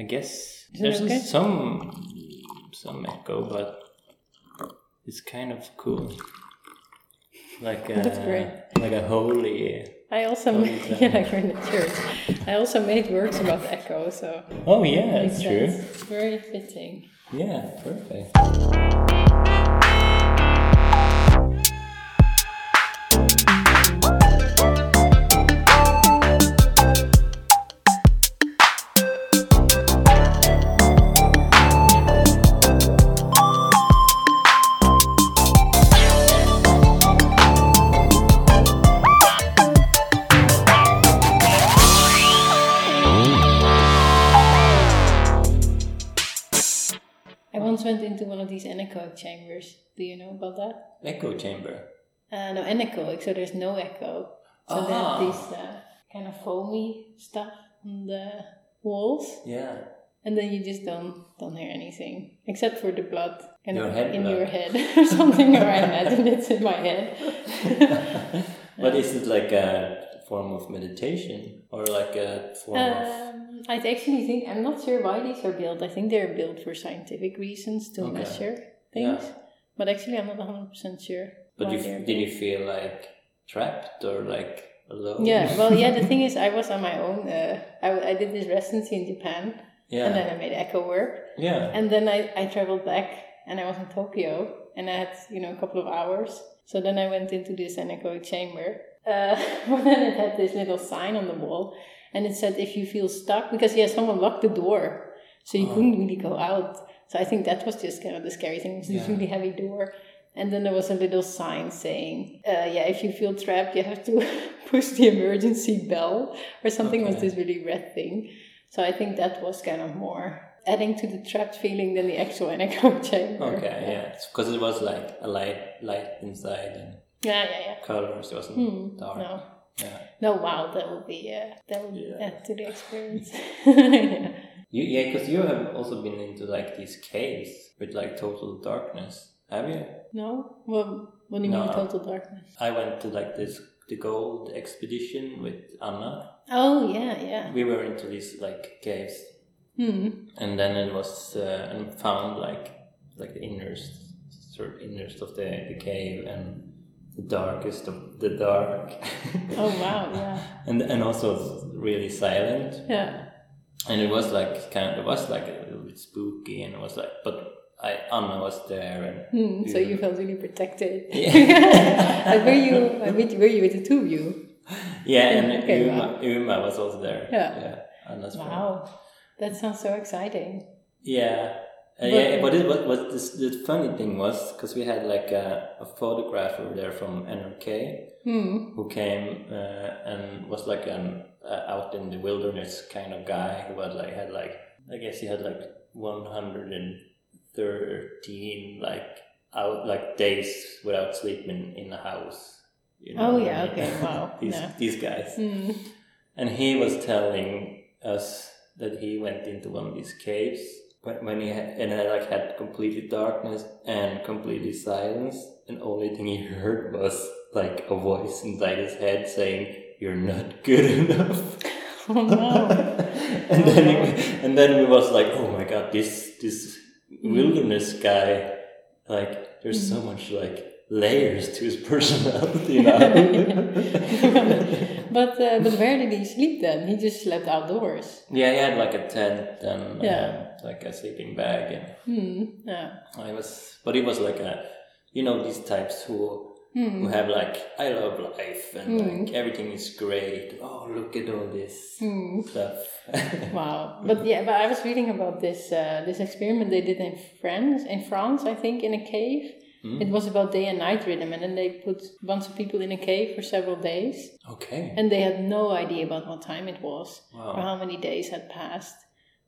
I guess Is there's okay? some some echo, but it's kind of cool. Like a, That's great. Like a holy. I also Oh, made, yeah, like we're in the church. I also made works about echo, so Oh yeah, that's true. sense. Very fitting. Yeah, perfect. Of anechoic chambers. Do you know about that? Echo chamber. Uh, no, anechoic, so there's no echo. So they Ah. have these uh, kind of foamy stuff on the walls, Yeah. and then you just don't don't hear anything except for the blood kind Your of head in blood. your head or something. or I imagine it's in my head. But is it like a form of meditation or like a form of? Um, I actually think I'm not sure why these are built. I think they're built for scientific reasons to Okay. measure things, Yeah. but actually I'm not 100 percent sure. But you, did you feel like trapped or like alone? Yeah, well, yeah. The thing is, I was on my own. Uh, I, I did this residency in Japan, yeah. and then I made echo work, yeah. and then I, I traveled back, and I was in Tokyo, and I had you know a couple of hours. So then I went into this anechoic chamber. Uh, but then it had this little sign on the wall, and it said if you feel stuck, because yeah, someone locked the door, so you Oh. couldn't really go out. So I think that was just kind of the scary thing. It was this Yeah. really heavy door. And then there was a little sign saying, uh, yeah, if you feel trapped, you have to push the emergency bell or something was this really red thing. So I think that was kind of more adding to the trapped feeling than the actual anechoic chamber. Okay, yeah. Because it was like a light, light inside and Yeah, yeah, yeah. colors. It wasn't Hmm, dark. No. Yeah. No, wow, that would be, uh, that would Yeah. add to the experience. yeah. You, yeah, because you have also been into like these caves with like total darkness. Have you? No? Well, what do you mean total darkness? I went to like this the gold expedition with Anna. Oh, yeah, yeah. We were into these like caves, Hmm. and then it was uh, and found like like the innerst sort of innerst of the, the cave and the darkest of the dark. Oh, wow, yeah. and and also really silent. Yeah. and it was like kind of it was like a little bit spooky and it was like but I Anna was there and Hmm, so you felt really protected. Yeah. Like, were you uh, with, were you with the two of you? yeah and Okay, Uma, wow. Uma was also there Yeah. yeah Anna's friend. Wow, that sounds so exciting. yeah Uh, yeah, but it, what, what this, the funny thing was because we had like a, a photographer there from NRK Hmm. who came uh, and was like an uh, out in the wilderness kind of guy who had like had like I guess he had like one hundred and thirteen like out like days without sleeping in the house. You know Oh, what I yeah, mean? okay, wow, these yeah. these guys, Hmm. and he was telling us that he went into one of these caves when, when he had, and had like had completely darkness and completely silence, and only thing he heard was like a voice inside his head saying, "You're not good enough." Oh no. and then he, and then we was like, "Oh my god, this this mm. wilderness guy, like there's so mm. much like." Layers to his personality now. but uh, but where did he sleep then? He just slept outdoors. Yeah, he had like a tent and Yeah. um, like a sleeping bag, and Hmm. Yeah. I was, but he was like a, you know, these types who Hmm. who have like, I love life and Mm. like everything is great. Oh, look at all this Hmm. stuff. Wow. But yeah, but I was reading about this uh, this experiment they did in France, in France, I think, in a cave. Hmm. It was about day and night rhythm, and then they put a bunch of people in a cave for several days, okay. and they had no idea about what time it was or how many days had passed.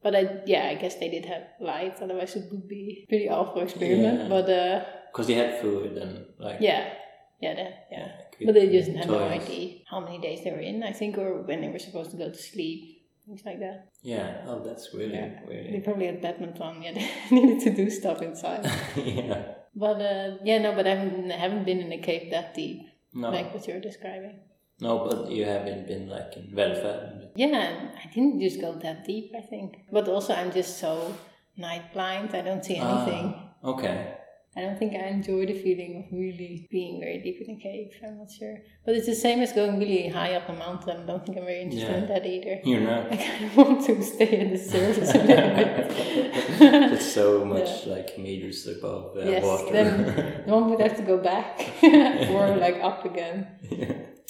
But I, yeah, I guess they did have light, otherwise it would be a pretty awful experiment. Yeah. But uh, Because he had food and like. yeah, yeah, that, yeah. good But they just had no idea how many days they were in, I think, or when they were supposed to go to sleep, things like that. Yeah. Oh, that's really, Yeah. They probably had badminton, yeah, they needed to do stuff inside. yeah. But uh, yeah, no, but I haven't, I haven't been in a cave that deep, No. like what you're describing. No, but you haven't been like in welfare. Yeah, I didn't just go that deep, I think. But also, I'm just so night blind. I don't see anything. Ah, okay. I don't think I enjoy the feeling of really being very deep in a cave. I'm not sure. But it's the same as going really high up a mountain. I don't think I'm very interested in that either. You're not. I kind of want to stay in the surface a little bit. it's so much like meters above uh, yes, water. then one would have to go back or like up again.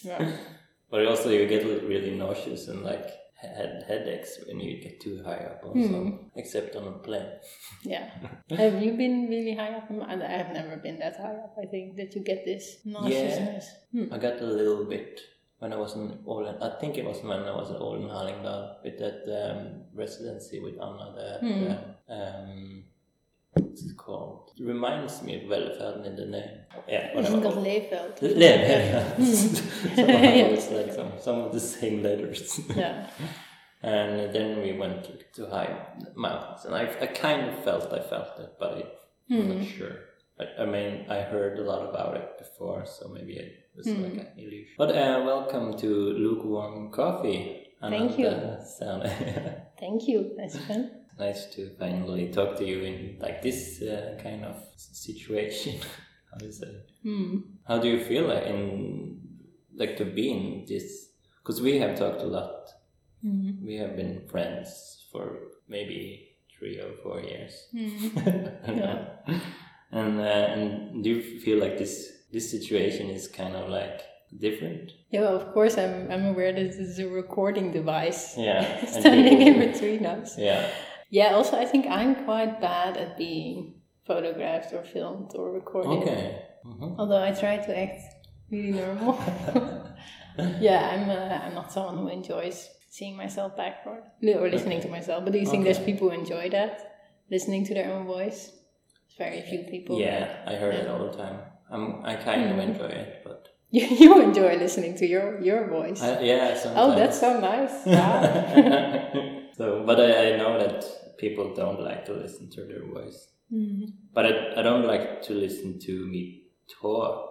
Yeah. But also you get really nauseous and like head headaches when you get too high up also, Hmm. except on a plane. yeah. Have you been really high up? And I've never been that high up. I think that you get this nauseousness. Hmm. I got a little bit when I was in Ålen. I think it was when I was in Ålen Hallingdal with that um, residency with Anna. Hmm. um, um, what's it called? It reminds me of Välfärden in the name. Yeah, Isn't whatever. that Leefeld? Lev, yeah. Hmm. Somehow it's like some, some of the same letters. Yeah. And then we went to, to high mountains, and I, I kind of felt I felt it, but I'm not sure. I, I mean, I heard a lot about it before, so maybe it was Hmm. like an illusion. But uh, welcome to lukewarm coffee. Thank you. Ananda Thank you. That's fun. Nice to finally talk to you in like this uh, kind of situation. How do you? Hmm. How do you feel like in like to be in this? Because we have talked a lot Hmm. we have been friends for maybe three or four years. Hmm. yeah. And uh, and do you feel like this this situation is kind of like different? Yeah, well, of course, I'm, I'm aware that this is a recording device Yeah. standing in between us. Yeah. Yeah, also, I think I'm quite bad at being photographed or filmed or recorded. Okay. Mhm. Although I try to act really normal. yeah, I'm, uh, I'm not someone who enjoys seeing myself back or, or listening to myself. But do you think there's people who enjoy that? Listening to their own voice? Very few people. Yeah, I heard it all the time. I'm, I kind of Mhm. enjoy it, but You, you enjoy listening to your, your voice. I, yeah, sometimes. oh, that's so nice. Wow. so, but I, I know that people don't like to listen to their voice. mm. But I, I don't like to listen to me talk.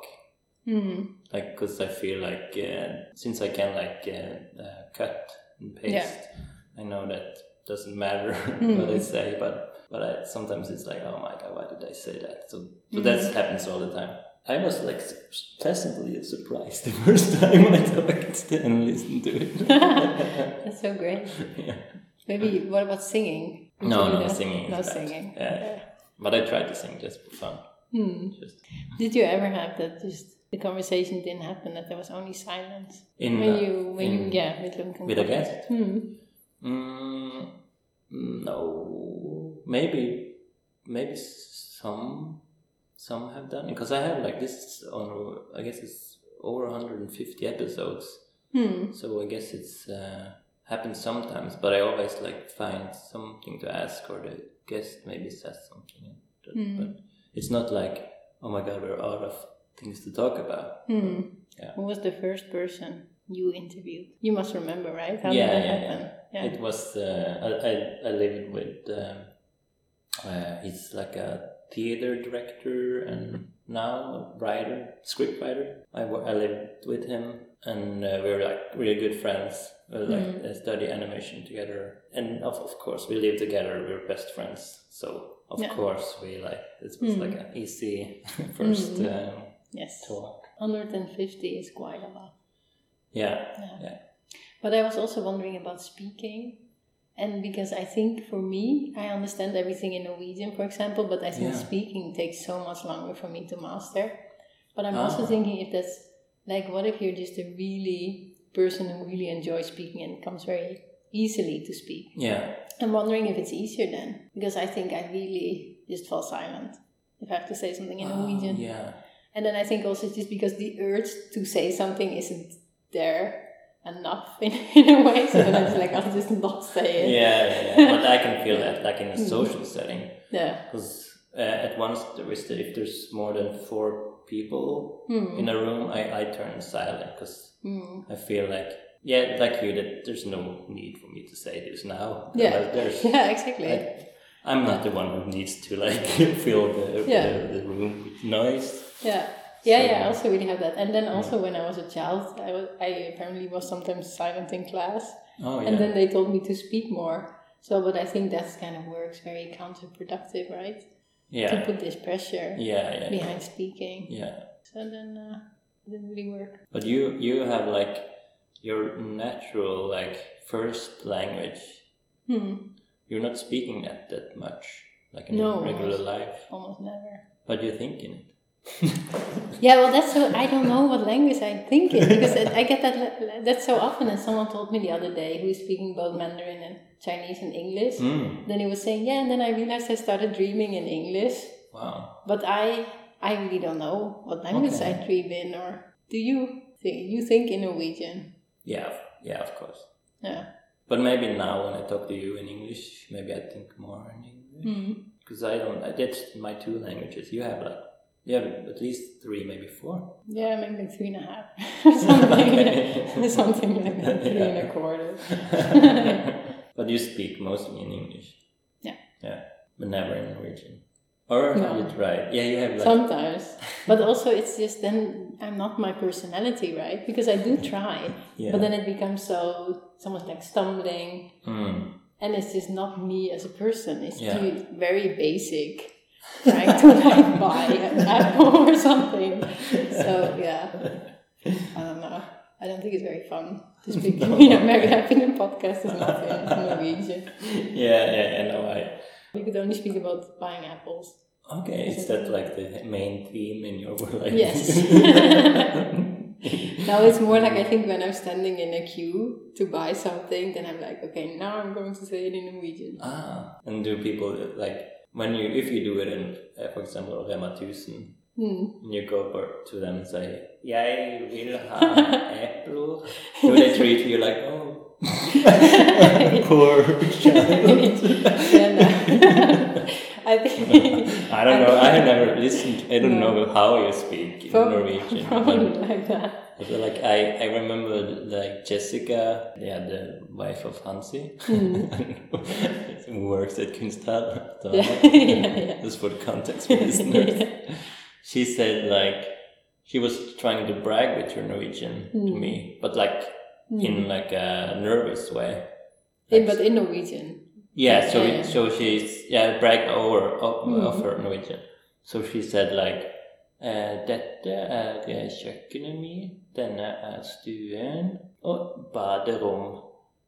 Mm. like because I feel like uh, since I can like uh, uh, cut and paste, Yeah. I know that doesn't matter Mm. what I say, but but I, sometimes it's like, oh my god, why did I say that? So so Mm. that happens all the time. I was like pleasantly surprised the first time I talked and listened to it. That's so great. yeah. Maybe what about singing? No, no, that? singing No bad. singing. Yeah. yeah. But I tried to sing just for fun. Hmm. Just Did you ever have that? Just the conversation didn't happen. That there was only silence in when uh, you when you yeah with Lincoln with a guest? Hmm. Mm, no, maybe, maybe some, some have done it because I have like this on. I guess it's over 150 episodes, Hmm. so I guess it's uh, happens sometimes. But I always like find something to ask, or the guest maybe says something. But, Hmm. but it's not like, oh my god, we're out of things to talk about. Hmm. Yeah. Who was the first person you interviewed? You must remember, right? How Yeah, did that yeah, happen? Yeah. It was uh, I, I I lived with um, uh, he's like a theater director and now a writer, script writer. I I lived with him and uh, we were like really good friends. We were, like Mhm. uh, study animation together and of, of course we lived together. We were best friends. So of Yeah. course we like this was Mhm. like an easy first Mhm. um, yes. talk. 150 is quite a lot. Yeah, Yeah. Yeah. But I was also wondering about speaking. And because I think for me, I understand everything in Norwegian, for example, but I think Yeah. speaking takes so much longer for me to master. But I'm also Ah. thinking if that's like, what if you're just a really person who really enjoys speaking and comes very easily to speak? yeah, I'm wondering if it's easier then, because I think I really just fall silent if I have to say something in Ah, Norwegian. yeah. And then I think also just because the urge to say something isn't there enough in, in a way, so then it's like I'll just not say it. Yeah, yeah, yeah. but I can feel that like in a social setting Yeah. because uh, at once there is the, if there's more than four people Hmm. in a room, I, I turn silent because Hmm. I feel like yeah, like you that there's no need for me to say this now. Yeah. There's Yeah, exactly. I'm not the one who needs to like fill the, Yeah. the the room with noise. yeah. Yeah, So- yeah, I also really have that. And then also when I was a child, I, was, I apparently was sometimes silent in class. Oh yeah. And then they told me to speak more. So, but I think that's kind of works very counterproductive, right? To put this pressure Yeah, yeah. behind speaking. Yeah. So then uh, it didn't really work. But you you have like your natural like first language. Hmm. You're not speaking that that much, like in No, your regular almost. life. Almost never. But you're thinking it. Yeah, well, that's so. I don't know what language I'm thinking because I I get that that's so often. And someone told me the other day who is speaking both Mandarin and Chinese and English. Mm. Then he was saying, yeah, and then I realized I started dreaming in English. Wow. But I I really don't know what language Okay. I dream in. Or do you think you think in Norwegian? Yeah. of- Yeah. Of course. Yeah. But maybe now when I talk to you in English, maybe I think more in English Hmm. because I don't. I- That's my two languages. You have like you have at least three, maybe four. Yeah, maybe like three and a half, something, something like that, three and a quarter. But you speak mostly in English. Yeah. Yeah, but never in Norwegian. Or No. you try. Yeah, you have like. Sometimes, but also it's just then I'm not my personality, right? Because I do try, yeah. but then it becomes so someone's like stumbling, Mm. and it's just not me as a person. It's Yeah. too very basic, trying to like buy an apple or something. So yeah, I don't know. I don't think it's very fun to speak. You know, Mary Happiness podcast is not in Norwegian. Yeah, yeah, I know. I. We could only speak about buying apples. Okay, is that like the main theme in your life? Yes. Now it's more like I think when I'm standing in a queue to buy something, then I'm like, okay, now I'm going to say it in Norwegian. ah, and do people like when you if you do it in, uh, for example, Rema 1000, Hmm. and you go to them and say, "Jeg vil ha epler," do they treat you like, "Oh, poor child"? yeah, no. I think I don't know. I have never listened. I don't No. know how you speak in Prob- Norwegian. probably like that. I feel like I, I remember like Jessica, yeah, the wife of Hansi, who works at Kunsthall. Hmm. Yeah, yeah, yeah. Just for the context for listeners. She said like she was trying to brag with her Norwegian to Hmm. me, but like in like a nervous way. In, but in Norwegian. Yeah, so Yeah. so she's yeah brag over of, Mm. of her Norwegian. So she said like eh, Dette er kjøkkenet mi, denne er stuen og baderom.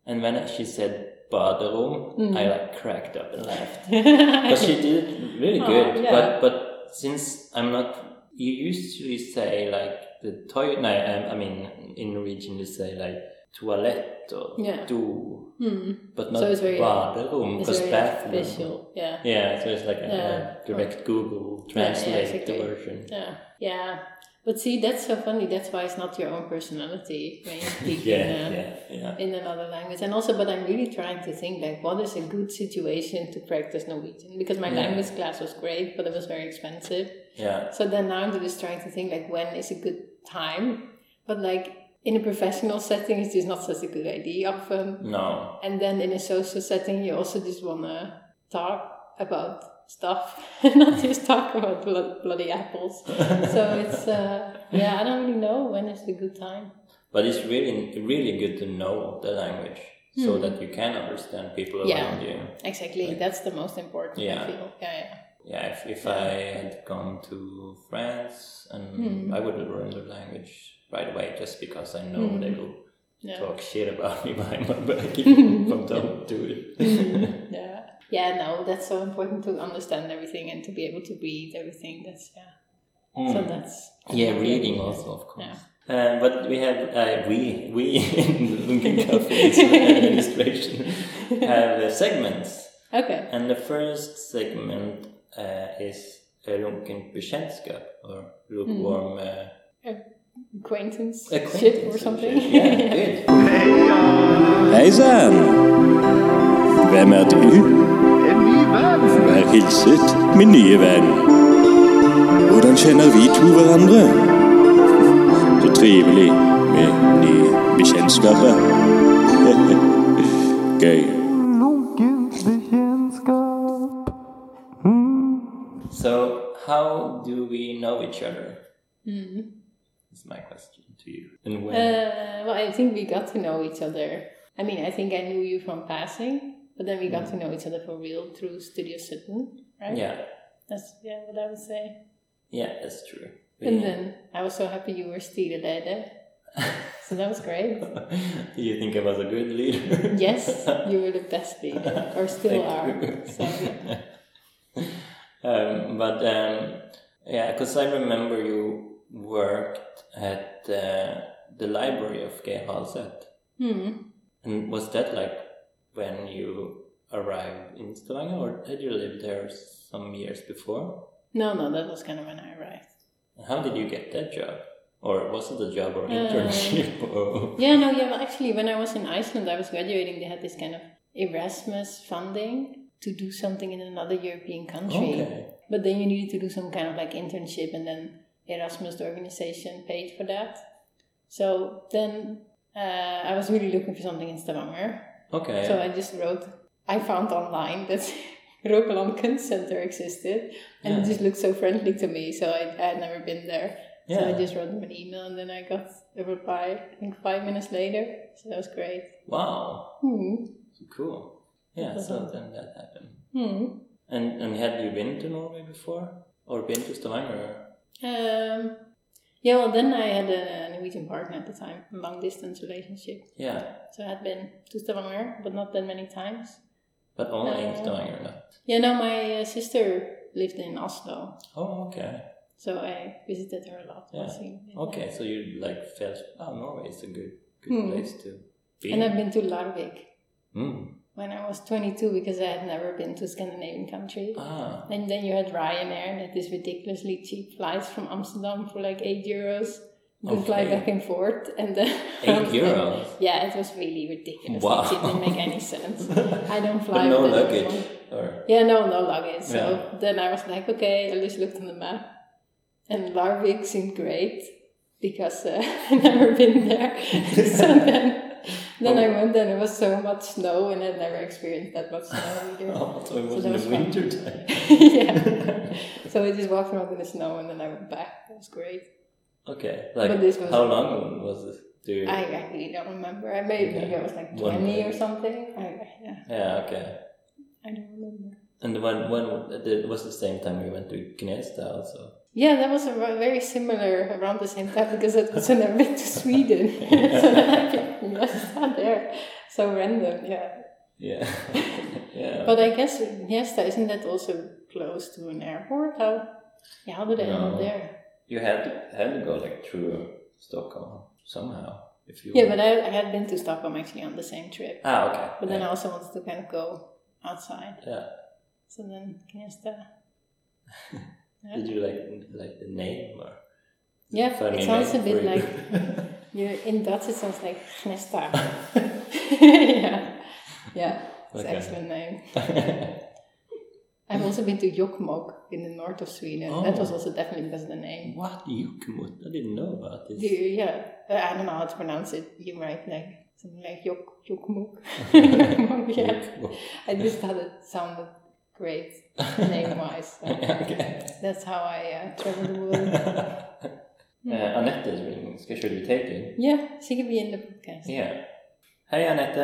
And when she said baderom, Mm. I like cracked up and laughed. But she did it really Oh, good. yeah. But but since I'm not, you usually say like the toilet. No, I, I mean in Norwegian you say like toilet or Yeah. do, Hmm. but not So it's very- baderom because bathroom. official. Yeah. Yeah, so it's like a, Yeah. direct Google Yeah, yeah, translate exactly. version. Yeah. Yeah. But see, that's so funny. That's why it's not your own personality when you speak Yeah, in, uh, yeah, yeah. in another language. And also, but I'm really trying to think like, what is a good situation to practice Norwegian? Because my language class was great, but it was very expensive. Yeah, So then now I'm just trying to think like, when is a good time? But like in a professional setting, it's just not such a good idea often. no. And then in a social setting, you also just want to talk about stuff, and not just talk about blo- bloody apples. so it's uh, yeah, I don't really know when is the good time. But it's really, really good to know the language so Hmm. that you can understand people Yeah. around you. Exactly, Like- that's the most important. Yeah. I feel. Yeah, yeah. Yeah, if, if I had gone to France and Hmm. I would have learned the language right away just because I know Hmm. they will Yeah. talk shit about me behind my back if I don't do it. yeah. Yeah, no, that's so important to understand everything and to be able to read everything. That's yeah. So Mm. that's Yeah, reading also, of course. Yeah. Uh, but we have uh, we we in the Lunken Cafe's administration have uh, segments, Okay. and the first segment uh, is uh, Lunken Bekendtskap or lukewarm uh, Acquaintance, acquaintance or something. Yeah, good. Hei sann! Hvem er du? En ny venn. Vær hilset, min nye venn. Hvordan kjenner vi to hverandre? Så trivelig med nye bekjentskaper. Gøy. So how do we know each other? Mm. That's my question to you. And when? Uh, well, I think we got to know each other. I mean, I think I knew you from passing, but then we got to know each other for real through Studio 17, right? yeah, That's yeah, what I would say. yeah, that's true. And We- then I was so happy you were styreleder. So that was great. Do you think I was a good leader? Yes, you were the best leader, or still Thank are. you. So yeah. um, but um, yeah, because I remember you worked at uh, the library of G. Halset. Hmm. And was that like when you arrived in Stavanger, or had you lived there some years before? No, no, that was kind of when I arrived. How did you get that job? Or was it a job or Um, internship? or... Yeah, no, yeah. Well, actually, when I was in Iceland, I was graduating. They had this kind of Erasmus funding to do something in another European country. Okay. But then you needed to do some kind of like internship, and then Erasmus, the organization, paid for that. So then uh, I was really looking for something in Stavanger. Okay. So I just wrote, I found online that Rogaland Kunstsenter existed, and Yeah. it just looked so friendly to me. So I, I had never been there. So I just wrote them an email, and then I got a reply. I think five minutes later. So that was great. Wow. Hmm. Cool. Yeah, so then that happened. Hmm. And and had you been to Norway before? Or been to Stavanger? Um. Yeah. Well, then I had a Norwegian partner at the time, a long distance relationship. Yeah. So I had been to Stavanger, but not that many times. But only in Uh, Stavanger, not. Yeah. No, my uh, sister lived in Oslo, Oh, okay. so I visited her a lot. Yeah. Okay, so you like felt, oh, Norway is a good good Hmm. place to be. And I've been to Larvik Hmm. When I was 22 because I had never been to Scandinavian country. Ah, And then you had Ryanair that is ridiculously cheap flights from Amsterdam for like 8 euros. You could fly back and forth. And then eight was like- euros. Yeah, it was really ridiculous. Wow. It didn't make any sense. I don't fly But no luggage. anymore. Or Yeah, no, no luggage. So Yeah. then I was like, okay, I just looked on the map. And Larvik seemed great because uh, I'd never been there. so then, then I oh. went and it was so much snow and I'd never experienced that much snow either. oh, so it was that in the fun. winter time. yeah. So I just walked around in the snow and then I went back. It was great. Okay, like But this was- how long was it? Do you... I, I really don't remember. I maybe Okay. I was like 20 or something. I, yeah, Yeah, okay. I don't remember. And when when it was the same time we went to Gnesta also. Yeah, that was a very similar around the same time because it was never been to Sweden. so I there. So random, yeah. Yeah, yeah. But I guess Gnesta, isn't that also close to an airport? How, yeah, how did I end up there? you had to, had to go like through Stockholm somehow if you. Yeah, but I, I had been to Stockholm actually on the same trip. ah okay. But then I also wanted to kind of go outside. yeah. So then Gnesta. Yeah. Did you like like the name or? Yeah, funny it sounds a bit you? like you in Dutch. It sounds like Gnesta. yeah, yeah, it's Okay. an excellent name. I've also been to Jokkmokk in the north of Sweden. That was Oh. also definitely because of the name. what Jokkmokk? I didn't know about this. You- yeah, uh, I don't know how to pronounce it. You might like something like Jok Jokkmokk. Jokkmokk, yeah. I just thought it sounded great name wise. okay. That's how I uh, travel the world. Uh, Anette is ringing. Skal should we take it? Yeah, she could be in the podcast. Yeah. Hei, Anette.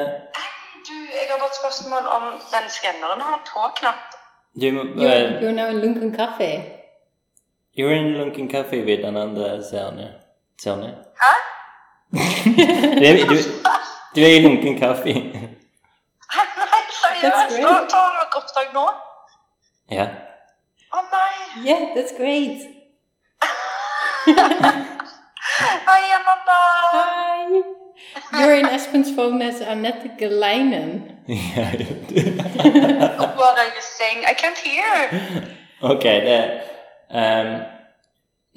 Du, jeg har bare et spørsmål om den skanneren har tåknapp. Du, må- You're, uh, you're now in Lunken Cafe. you're in Lunken Cafe with Ananda Serne. Serne? Hæ? du, du, du er i Lunken Kaffe. Nei, That's seriøst? great. Tar tar dere opptak nå? Ja. Å nei! Yeah, that's great. Hei, Amanda! Hi. You're in Espen's phone as Annette Geleinen. Yeah. What are you saying? I can't hear. ok, det um,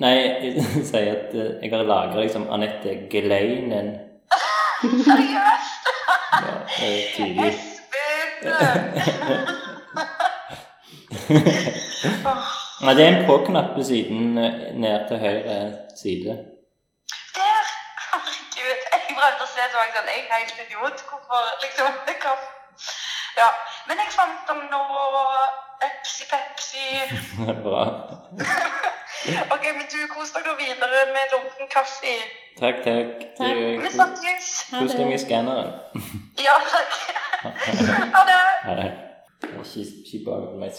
Nei, jeg sier at eh, jeg har lagra liksom Anette Geleinen. Seriøst? Ja, det er tydelig. Espen! Nei, det er en på-knapp ved siden eh, ned til høyre side. Der! Herregud. Jeg prøvde å se så jeg sånn, jeg er helt idiot. Hvorfor liksom hva? Ja. Men jeg fant dem nå. Epsi Pepsi. Bra. Ok, men du kos dere videre med lunken kaffe. Takk, takk. Takk. Vi snakkes. Kos deg med skanneren. Ja, takk. Ha det. Hi. She, she borrowed my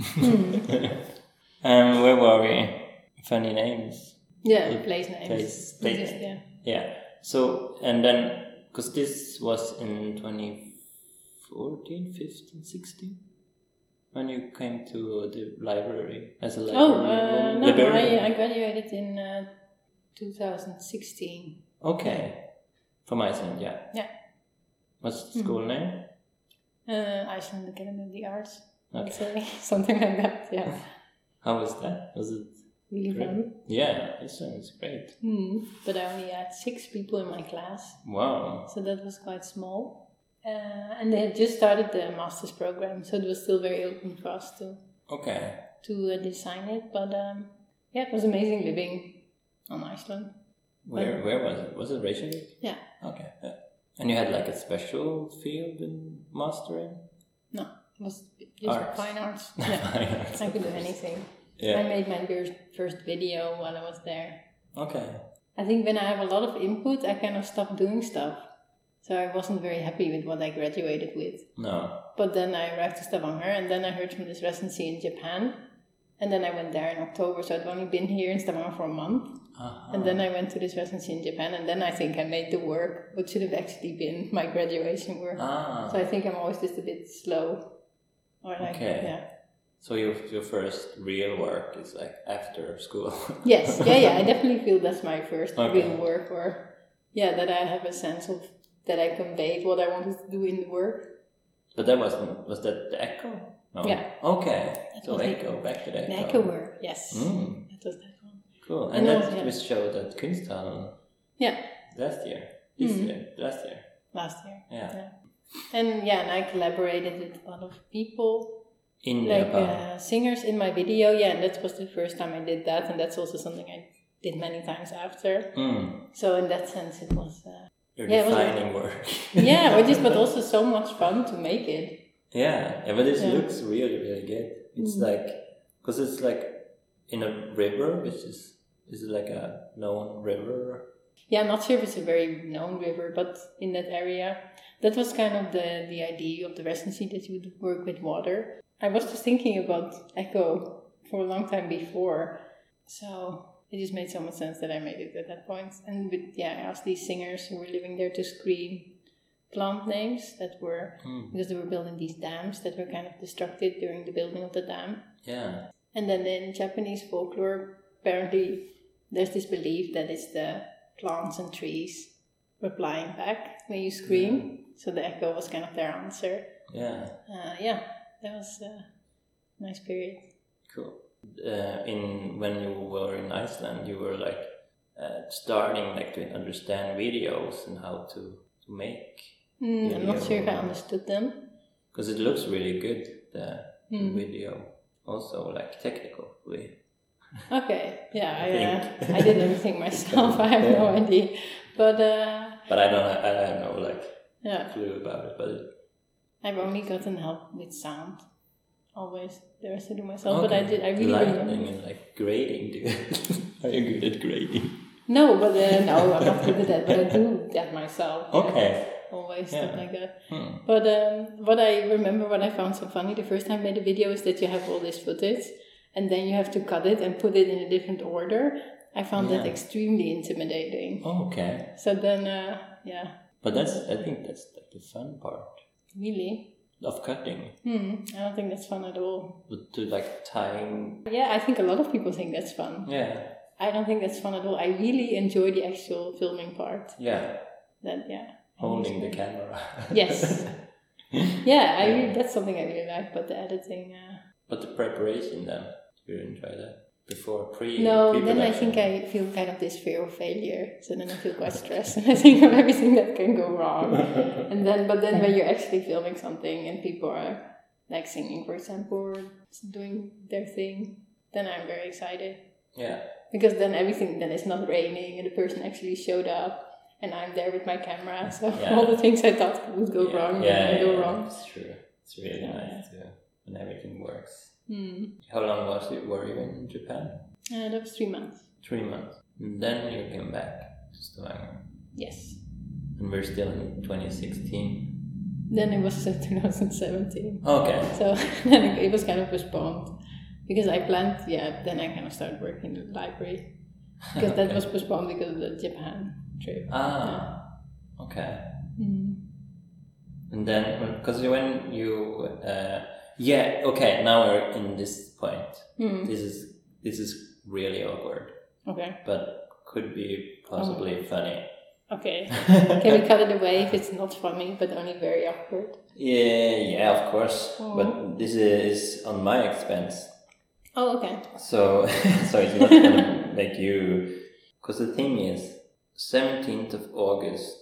scanner. um, where were we? Funny names. Yeah, place names. Place- place yeah. Yeah. So, and then, because this was in 2014, 15, 16? When you came to the library as a library Oh, uh, no, librarian. I, I graduated in uh, 2016. Okay. From Iceland, yeah. Yeah. What's the school name? Uh, Iceland Academy of the Arts, Okay. Something like that, yeah. How was that? Was it? Really Great. fun. Yeah, it sounds great. Hmm. But I only had six people in my class, Wow. so that was quite small. Uh, and they had just started the master's program, so it was still very open for us to Okay. to uh, design it. But um, yeah, it was amazing living on Iceland. Where where was it? Was it Reykjavik? Yeah. Okay. Yeah. And you had like a special field in mastering? No, it was just Arts. fine arts. Yeah, I could do anything. Yeah. I made my first first video while I was there. Okay. I think when I have a lot of input, I kind of stop doing stuff. So I wasn't very happy with what I graduated with. No. But then I arrived to Stavanger, and then I heard from this residency in Japan. And then I went there in October, so I'd only been here in Stavanger for a month. Uh-huh. And then I went to this residency in Japan, and then I think I made the work, what should have actually been my graduation work. Ah. So I think I'm always just a bit slow. Or like, Okay. yeah. So your your first real work is like after school. Yes, yeah, yeah. I definitely feel that's my first Okay. real work, or yeah, that I have a sense of that I conveyed what I wanted to do in the work. but that wasn't was that the echo? No. Yeah. Okay. That So was the- echo back to the echo. The echo work, yes, Mm, that was that one. cool. And And that was- yeah. was showed at Kunsthallen Yeah, last year. This Mhm. year. Last year. last year. Yeah. Yeah. And yeah, and I collaborated with a lot of people, In like uh, singers in my video. Yeah, and that was the first time I did that, and that's also something I did many times after. Mm. So in that sense, it was uh, Your Yeah, it was- defining work. yeah, but just but also so much fun to make it. Yeah, yeah, but this Yeah. looks really, really good. It's Mm. like because it's like in a river, which is is it like a known river? Yeah, I'm not sure if it's a very known river, but in that area, that was kind of the, the idea of the residency that you would work with water. I was just thinking about Echo for a long time before, so it just made so much sense that I made it at that point. And with, yeah, I asked these singers who were living there to scream plant names that were Mm. because they were building these dams that were kind of destructed during the building of the dam. Yeah. And then in Japanese folklore, apparently there's this belief that it's the plants and trees replying back when you scream. So the echo was kind of their answer. Yeah. Uh, yeah, that was a nice period. Cool. Uh, in when you were in Iceland, you were like uh, starting like to understand videos and how to, to make Mm, I'm not sure if I understood them. because it looks really good the, the Mm. video also like technically. Okay, yeah, I I, uh. I did everything myself. I have no idea. But uh, But I don't I have no like yeah, clue about it. But it, I've only gotten help with sound. Always. The rest I do myself. But I did, I really remember. and like grading. Are you good at grading? No, but uh, no, I'm not good at that. But I do that myself. yeah. Okay. Always Yeah. stuff like that. Hmm. But um, what I remember, what I found so funny the first time I made a video is that you have all this footage, and then you have to cut it and put it in a different order. I found that extremely intimidating. Oh, okay. So then, uh, yeah, But that's I think that's like the fun part really, of cutting. hmm, I don't think that's fun at all. But to like tying. Yeah, I think a lot of people think that's fun. Yeah. I don't think that's fun at all. I really enjoy the actual filming part. Yeah. That yeah, Holding the camera. Yes. yeah, I really, that's something I really like. But the editing, uh, But the preparation then, you enjoy that? Before pre no, then I think I feel kind of this fear of failure. So then I feel quite stressed, and I think of everything that can go wrong. and then, but then when you're actually filming something and people are like singing, for example, or doing their thing, then I'm very excited Yeah. because then everything then it's not raining and the person actually showed up. And I'm there with my camera, so Yeah. all the things I thought would go yeah. wrong Yeah, didn't yeah, go yeah, wrong. It's true. It's really nice too. when everything works. Mm. How long was it? were you in Japan? Uh, that was three months. Three months. And then you came back to Stavanger. Yes. And we're still in 2016. Then it was uh, 2017. Okay. So then it was kind of postponed because I planned, yeah, then I kind of started working in the library because that was postponed because of the Japan trip. Ah. Okay. Mm. And then, because when you, uh, yeah, okay, now we're in this point. Mm. This is this is really awkward, Okay. but could be possibly funny. Okay. Can we cut it away if it's not funny but only very awkward? Yeah, yeah, of course. Oh. But this is on my expense, Oh, okay. so so it's not gonna make you. Because the thing is, seventeenth of August.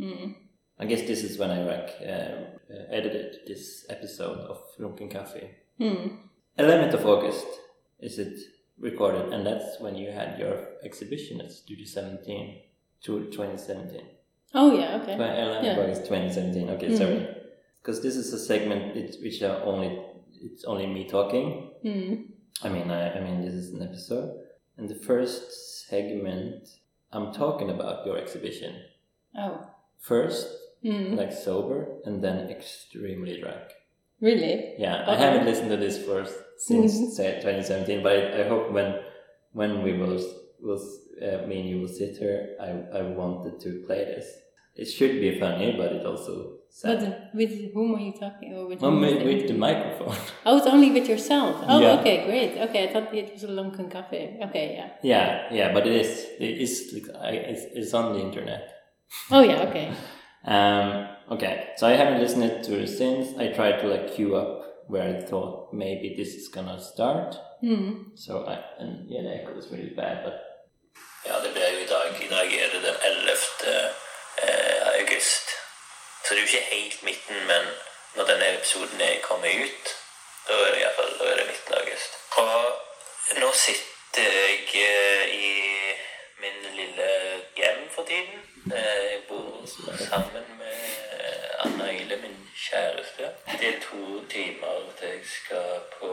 Mm. I guess this is when I like uh, uh, edited this episode of Lunken Cafe. Mm. 11th of August is it recorded, and that's when you had your exhibition at Studio 17 to 2017. Oh, yeah, okay. 11th Yeah. of August 2017. Okay, Mhm. sorry, because this is a segment which are only it's only me talking. Mm. I mean, I, I mean, this is an episode, and the first segment I'm talking about your exhibition. Oh. First, Mm. like sober, and then extremely drunk. Really? Yeah, I haven't listened to this for since Mhm. say 2017, but I, I hope when when we will will uh, me and you will sit here, I I wanted to play this. It should be funny, but it also sad. But with whom are you talking? Or with Well, with, with the microphone. Oh, it's only with yourself. Oh, Yeah. okay, great. Okay, I thought it was a Lunken Cafe. Okay, yeah. yeah, yeah, but it is it is I, it's, it's on the internet. Oh, yeah, okay. Um, okay, so I haven't listened to it since. I tried to like queue up where I thought maybe this is gonna start. Mm. So I, and yeah, the echo is really bad, but Ja, det blir jo i dag. I dag er det den 11. eh, august. Så det er jo ikke helt midten, men når denne episoden er kommet ut, da er det i hvert fall da det midten av august. Og nå sitter jeg eh, i min lille hjem for tiden. Eh, Jeg bor sammen med Anna Ile, min kjæreste. Det er to timer til jeg skal på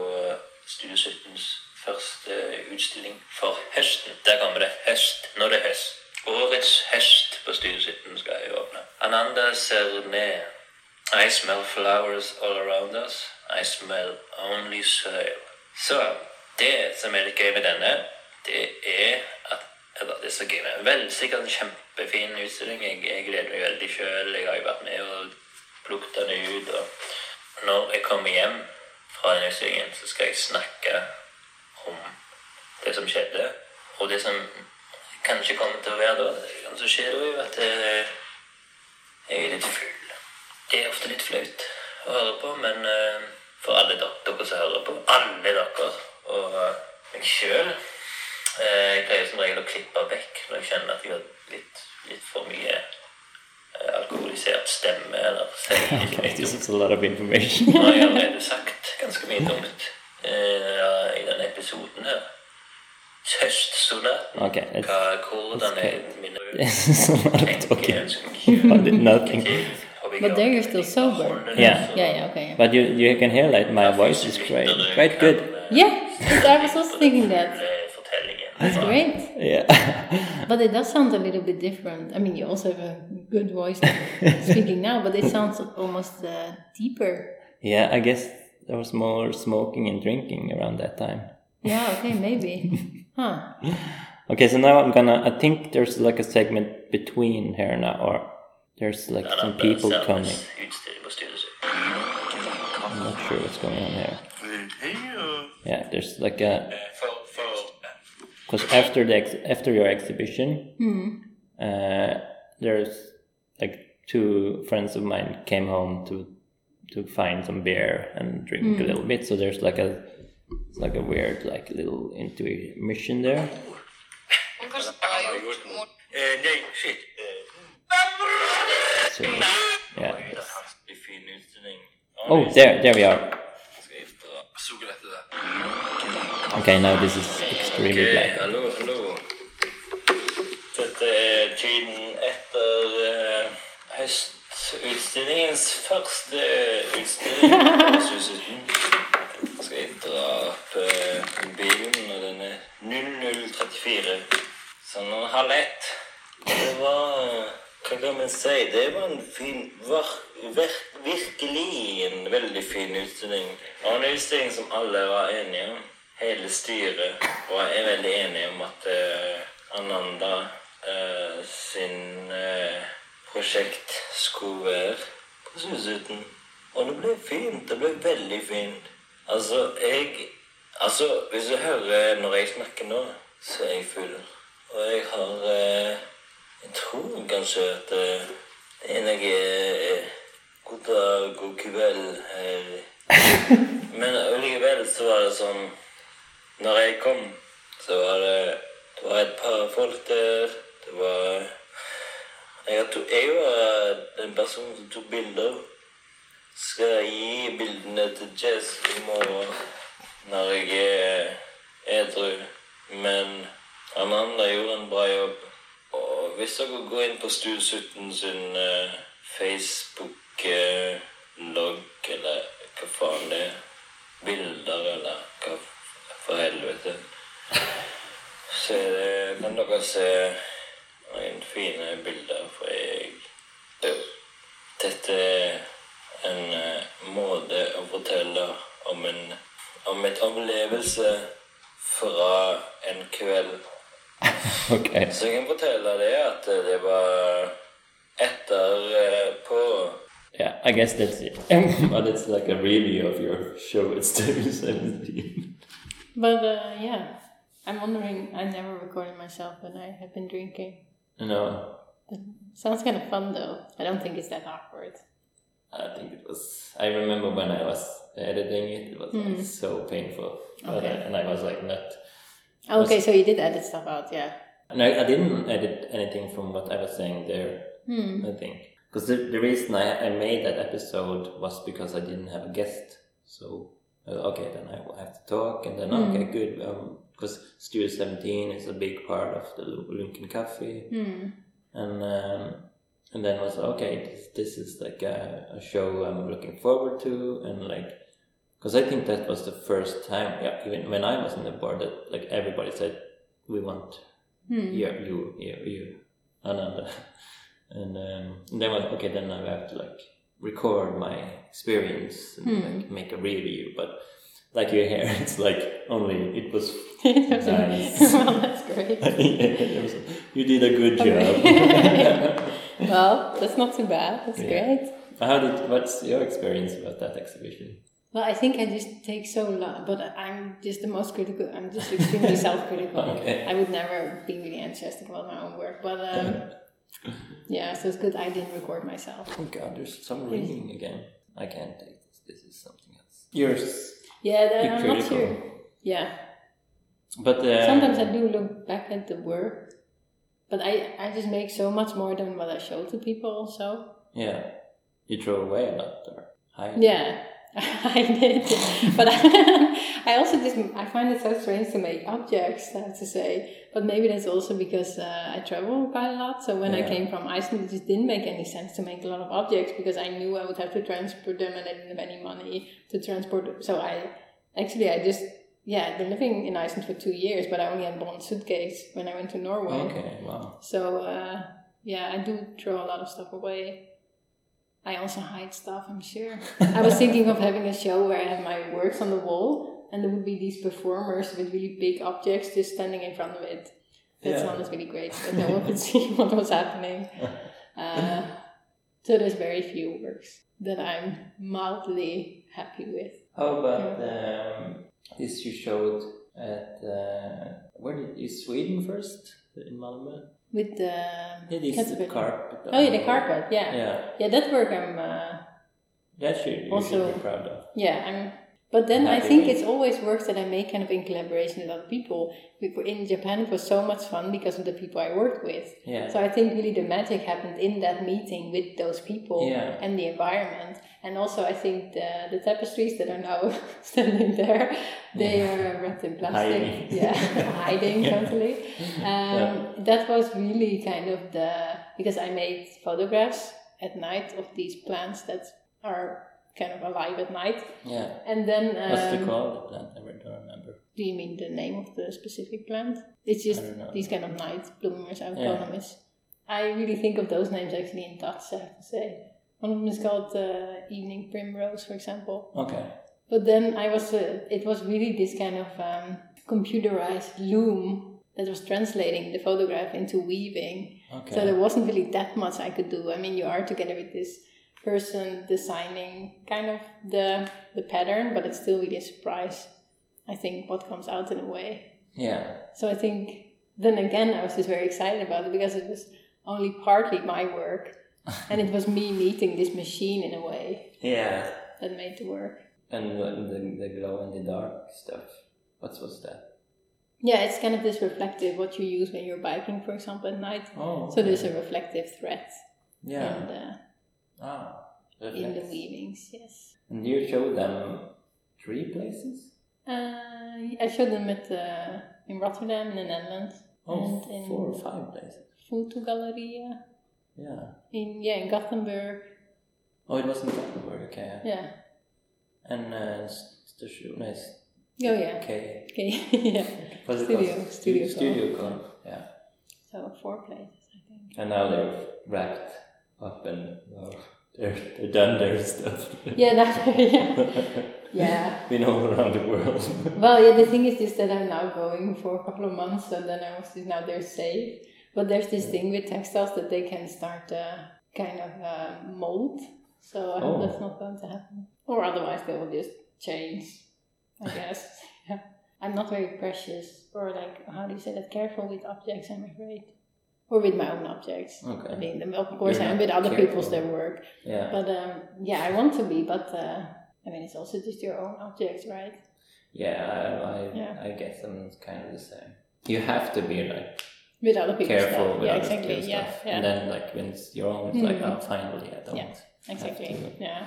Studio 17s første utstilling for høsten. Der kommer det høst når det er høst. Årets høst på Studio 17 skal jeg åpne. Ananda ser ned. I smell flowers all around us. I smell only soil. Så det som er litt gøy med denne, det er at eller det er så gøy med Vel, sikkert en kjempefin utstilling. Jeg, jeg gleder meg veldig sjøl. Jeg har jo vært med og plukket den ut. Og når jeg kommer hjem fra den utstillingen, så skal jeg snakke om det som skjedde, og det som kanskje kommer til å være da. så skjer da, er jo at eh, jeg er litt full. Det er ofte litt flaut å høre på, men eh, for alle dere som hører på, alle dere, og eh, meg sjøl Jeg pleier som regel å klippe vekk når jeg kjenner at jeg har litt, litt for mye eh, alkoholisert stemme, eller sier litt mye This dumt. is a lot of information. Nå har jeg allerede sagt ganske mye dumt eh, i denne episoden her. Høstsonaten. Okay, let's, Hva, hvordan er mine this is a lot of talking. jeg skal nothing. But there you're still sober. Yeah. Yeah, yeah, okay. But you, you can hear like my voice is great, quite good. Yeah, but I was also thinking that. It's Fortellingen. great. Yeah. But it does sound a little bit different. I mean, you also have a good voice speaking now, but it sounds almost uh, deeper. yeah, I guess there was more smoking and drinking around that time. Yeah, okay, maybe. Huh. Okay, so now I'm gonna. I think there's like a segment between here now, or there's like some people coming. Utstilling på Studio 7. I'm not sure what's going on here. Yeah, there's like a For, for because after the ex- after your exhibition, uh, there's like two friends of mine came home to to find some beer and drink a little bit. So there's like a it's like a weird like little intermission there. So yeah. Det är fin utstilling. Oh, there there we are. Ska jag ta solglasset Okay, hallo, hallo. Dette er tiden etter uh, eh, høstutstillingens første utstilling. Nå skal jeg dra opp uh, eh, bilen, når den er 0034. Sånn om halv ett. Det var Hva kan man si? Det var en fin var, vir, Virkelig en veldig fin utstilling. Og en utstilling som alle var enige om. Hele styret var er veldig enig om at eh, Ananda uh, sin uh, prosjekt skulle være på Susuten. Og det ble fint. Det ble veldig fint. Altså, jeg Altså, hvis du hører når jeg snakker nå, så er jeg full. Og jeg har uh, Jeg tror kanskje at det er noe God dag, god kveld her. Men allikevel så var det sånn Når jeg kom, så var det Det var et par folk der. Det var Jeg, tog, jeg var den personen som tok bilder. Skal jeg gi bildene til Jess i morgen når jeg er edru. Men Amanda gjorde en bra jobb. Og hvis dere går inn på Stue 17 sin uh, Facebook-logg, eller hva faen det er, bilder, eller hva for helvete, så det, kan dere se noen fine bilder, for jeg Dette er en eh, måte å fortelle om en om et opplevelse fra en kveld. Ok. Så jeg kan fortelle det at det var etter eh, på Yeah, I guess that's it. but it's like a review of your show at Studio 17. But uh, yeah, I'm wondering. I never recorded myself when I have been drinking. No, Sounds kind of fun though. I don't think it's that awkward. I think it was. I remember when I was editing it, it was like, so painful. Okay. I, and I was like, not. Okay, so you did edit stuff out, yeah. And I, I didn't edit anything from what I was saying there, Hmm. I think. Because the, the reason I, I made that episode was because I didn't have a guest. So, uh, okay, then I will have to talk, and then, okay, good. Because Studio 17 is a big part of the Lunken Cafe. Hmm. and um, and then was okay this, this is like a, a show i'm looking forward to and like because i think that was the first time yeah even when i was on the board that like everybody said we want Hmm. you you you you ananda and um and then was okay then i have to like record my experience and Hmm. like make a review but like you hear it's like only it was Nice. well, that's great. It was- you did a good job Well, that's not too bad. That's Yeah. great. How did? What's your experience about that exhibition? Well, I think I just take so long, but I'm just the most critical. I'm just extremely self-critical. Okay. I would never be really enthusiastic about my own work, but um, yeah, so it's good I didn't record myself. Oh God, there's some ringing again. I can't take this. This is something else. Yours, Yeah, then Be I'm not critical. sure. Yeah, but uh, sometimes I do look back at the work, but I I just make so much more than what I show to people. Also, yeah, you throw away a lot or hide. Yeah, I did. but I, also just I find it so strange to make objects. I have to say, but maybe that's also because uh, I travel quite a lot. So when I came from Iceland, it just didn't make any sense to make a lot of objects because I knew I would have to transport them, and I didn't have any money to transport them. So I actually I just yeah I've been living in Iceland for two years, but I only had one suitcase when I went to Norway. Okay. Wow. So uh, yeah, I do throw a lot of stuff away. I also hide stuff, I'm sure. I was thinking of having a show where I have my works on the wall and there would be these performers with really big objects just standing in front of it. That Yeah. sounded really great, but no one could see what was happening. Uh, so there's very few works that I'm mildly happy with. How about um, this you showed at uh, where did you Sweden first in Malmö? With the Yeah, the carpet. Oh yeah, the carpet. Yeah, yeah, Yeah, that work I'm. Uh, that should you Also- should be proud of. Yeah, I'm. But then I think it's always works that I make kind of in collaboration with other people. We- In Japan, it was so much fun because of the people I worked with. Yeah. So I think really the magic happened in that meeting with those people Yeah. and the environment. And also, I think the, the tapestries that are now standing there, they are wrapped in plastic. Hiding. Yeah, hiding totally. Um, That was really kind of the because I made photographs at night of these plants that are kind of alive at night. Yeah. And then What's the um, called the plant? I don't remember. do you mean the name of the specific plant? It's just I don't know. these kind of night bloomers. I would Yeah. call I really think of those names actually in Dutch. I have to say, one of them is called uh, evening primrose, for example. Okay. But then I was, uh, it was really this kind of um, computerized loom that was translating the photograph into weaving. Okay. So there wasn't really that much I could do. I mean, you are together with this person designing kind of the the pattern, but it's still really a surprise. I think what comes out in a way. yeah. So I think then again I was just very excited about it because it was only partly my work, and it was me meeting this machine in a way Yeah. that made the work. And the, the, the glow in the dark stuff. What's what's that? Yeah, it's kind of this reflective what you use when you're biking, for example, at night. Oh. So there's a reflective thread Yeah. in the Ah. in the reflects. weavings. Yes. And you showed them three places? Uh, I showed them at uh, in Rotterdam in the Netherlands. Oh, And in- four or five places. Foto Fotogaleria Yeah. in yeah in Gothenburg. Oh, it was in Gothenburg, okay. Yeah. And uh, Station is Oh yeah. okay. Okay. yeah. It Studio- called? studio Stu- Studio Con. Yeah. So four places, I think. And now they're wrapped up and oh, they're, they're done their stuff. Yeah. That. Yeah. Yeah. Been all around the world. Well, yeah. The thing is just that I'm now going for a couple of months, and then I was now they're safe. But there's this thing with textiles that they can start uh, kind of uh, mold. So I hope Oh. that's not going to happen. Or otherwise they will just change, I guess. yeah. I'm not very precious or like how do you say that? Careful with objects. I'm afraid. Or with my own objects. Okay. I mean, of course, I'm with other people's careful. their work. Yeah. But um, yeah, I want to be. But uh, I mean, it's also just your own objects, right? Yeah, I, I, Yeah. I guess I'm kind of the same. You have to be like With other people's careful stuff. with yeah, other exactly. people's Yeah, stuff. yeah. And then like when it's your own, it's like, Mhm. oh, finally, I don't. Yeah. Exactly. Yeah.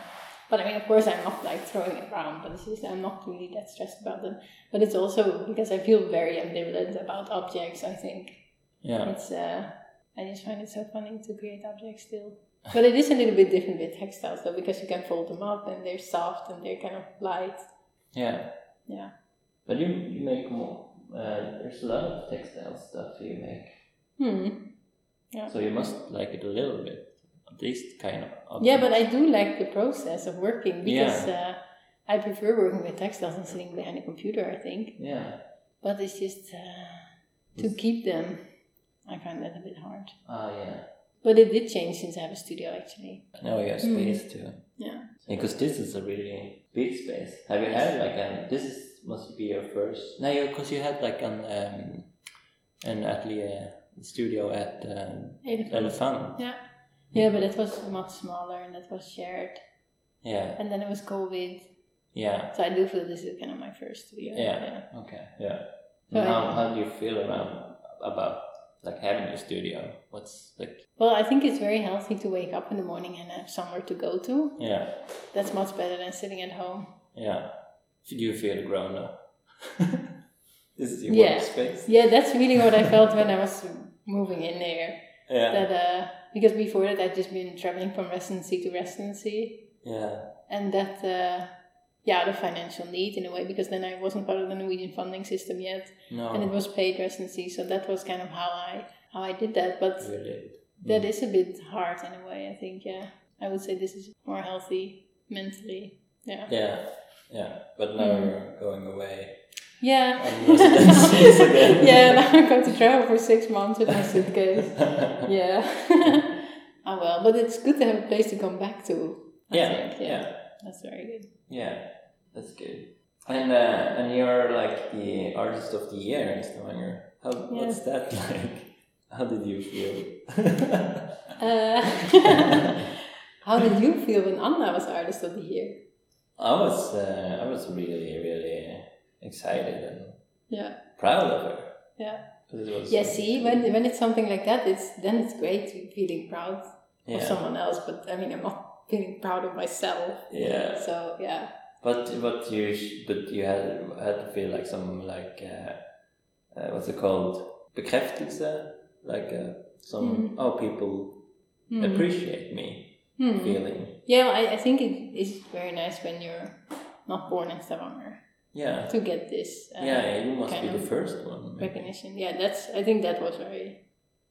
But I mean, of course, I'm not like throwing it around, but it's just I'm not really that stressed about them. But it's also because I feel very ambivalent about objects. I think Yeah. it's uh, I just find it so funny to create objects still. But it is a little bit different with textiles though, because you can fold them up and they're soft and they're kind of light. Yeah. Yeah. But you, you make more. Uh, there's a lot of textile stuff you make. Hmm. So you must like it a little bit. At least kind of. Yeah, but. I do like the process of working because uh, I prefer working with textiles than sitting behind a computer. I think. Yeah. But it's just uh, to keep them, I find that a bit hard. Ah, yeah. But it did change since I have a studio actually. Now you have Mm. space too. Yeah. Because this is a really big space. Have you had like a? This is must be your first. No, because you had like an um, an atelier studio at um, Elephant. Yeah. Yeah, but it was much smaller and it was shared. Yeah. And then it was COVID. Yeah. So I do feel this is kind of my first studio. Yeah. yeah. Okay. Yeah. So And how how do you feel around about like having a studio? What's like? Well, I think it's very healthy to wake up in the morning and have somewhere to go to. Yeah. That's much better than sitting at home. Yeah. Do you feel grown up? this is your Yeah. workspace. Yeah, that's really what I felt when I was moving in there. Yeah. That uh, because before that I'd just been traveling from residency to residency, Yeah. and that uh, yeah, of financial need in a way because then I wasn't part of the Norwegian funding system yet, No. and it was paid residency, so that was kind of how I how I did that. But really. that is a bit hard in a way. I think yeah, I would say this is more healthy mentally. Yeah. Yeah. Yeah. But now Mm. you're going away. Yeah. Yeah, now I'm going to travel for six months with my suitcase. yeah. oh well, but it's good to have a place to come back to. I Yeah, think. yeah. yeah. That's very good. Yeah, that's good. And uh, and you're like the artist of the year in Stavanger. How Yeah. what's that like? How did you feel? Uh, how did you feel when Anna was artist of the year? I was uh, I was really really excited and Yeah. proud of her. Yeah. 'Cause it was Yeah, see, when, when it's something like that, it's then it's great feeling proud yeah, of someone else. But I mean, I'm not feeling proud of myself. yeah. So yeah, But but you sh- but you had had to feel like some like uh, uh, what's it called bekräftelse like uh, some Mm. oh people Hmm. appreciate me Hmm. feeling Yeah, well, I, I think it is very nice when you're not born in Stavanger Yeah. to get this uh, Yeah, you must be the first one. maybe. recognition. Yeah, that's. I think that was very.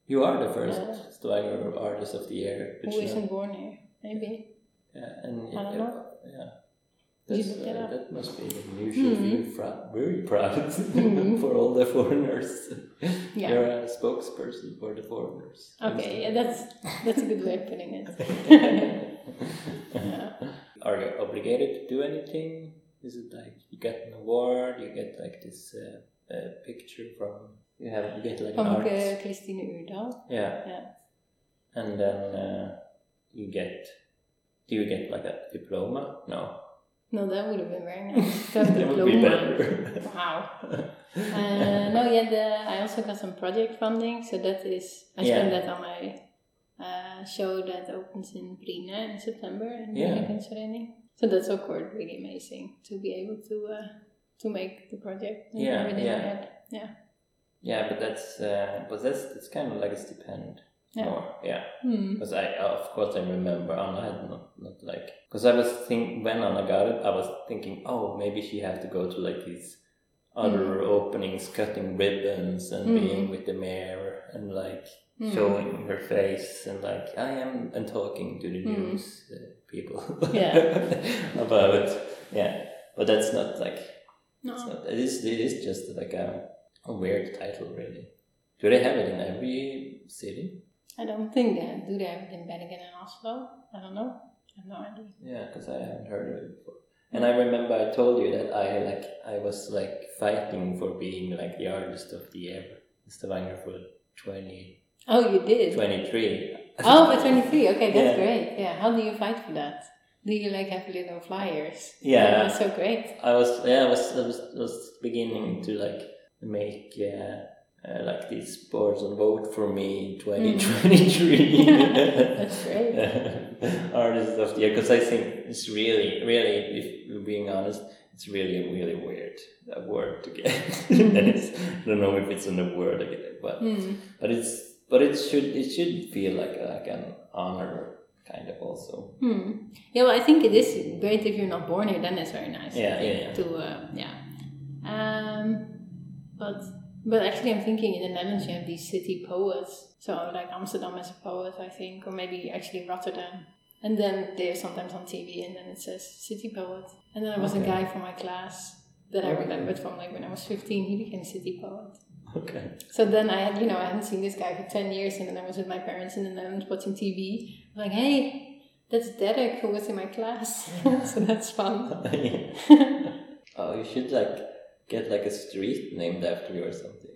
You are the first Yeah. Stavanger Artist of the Year. Who uh, isn't born here? Maybe. Yeah, and I don't uh, know. Yeah. That's, uh, that must be you should Mhm. feel fra- very proud Mhm. for all the foreigners. Yeah. You're a spokesperson for the foreigners. Okay, yeah, that's that's a good way of putting it. yeah. Are you obligated to do anything? Is it like you get an award, you get like this uh, uh, picture from you have you get like an art, Christine yeah, Yeah. and then uh, you get do you get like a diploma? No, No, that would have been very nice. That would be better. Wow. Uh, no, yeah, the, I also got some project funding, so that is I Yeah. spent that on my show that opens in Bryne in September in Yeah. Bryne. So that's of course really amazing to be able to uh, to make the project. and Yeah, yeah. Yeah. Yeah, but that's uh, but that's that's kind of like a stipend. Yeah. More, yeah. Hmm. Because I, of course, I remember Anna had not, not like because I was think when Anna got it, I was thinking, oh, maybe she had to go to like these other openings, cutting ribbons and Mm. being with the mayor and like Mm. showing her face and like I am and talking to the Mm. news uh, people. Yeah. about yeah, but that's not like No. it's not, it is it is just like a, a weird title really. Do they have it in every city? I don't think that. Do they have it in Bergen and Oslo? I don't know. I have no idea. Yeah, because I haven't heard of it before. And I remember I told you that I like I was like fighting for being like the artist of the year in Stavanger for 20, Oh, you did. 23. Oh, for 23. Okay, that's Yeah. great. Yeah. How do you fight for that? Do you like have little flyers? Yeah. That's so great. I was yeah I was I was, was beginning to like make uh, uh, like these boards and vote for me in 2023 That's great. artist of the year because I think it's really really if we're being honest it's really really weird a word to get and it's, I don't know if it's an award again but Hmm. but it's but it should it should feel like like an honor kind of also Hmm. Yeah, well, I think it is great if you're not born here. Then it's very nice. Yeah, yeah, yeah. To uh, yeah. Um, but but actually, I'm thinking in the Netherlands you have these city poets. So like Amsterdam as a poet, I think, or maybe actually Rotterdam. And then they're sometimes on TV, and then it says city poet. And then there was a guy from my class that I Okay. remembered from like when I was 15. He became city poet. Okay So then I had, you know, I hadn't seen this guy for 10 years, and then I was with my parents and in the Netherlands watching TV. I was like, hey, that's Derek who was in my class. so that's fun. oh, you should like get like a street named after you or something.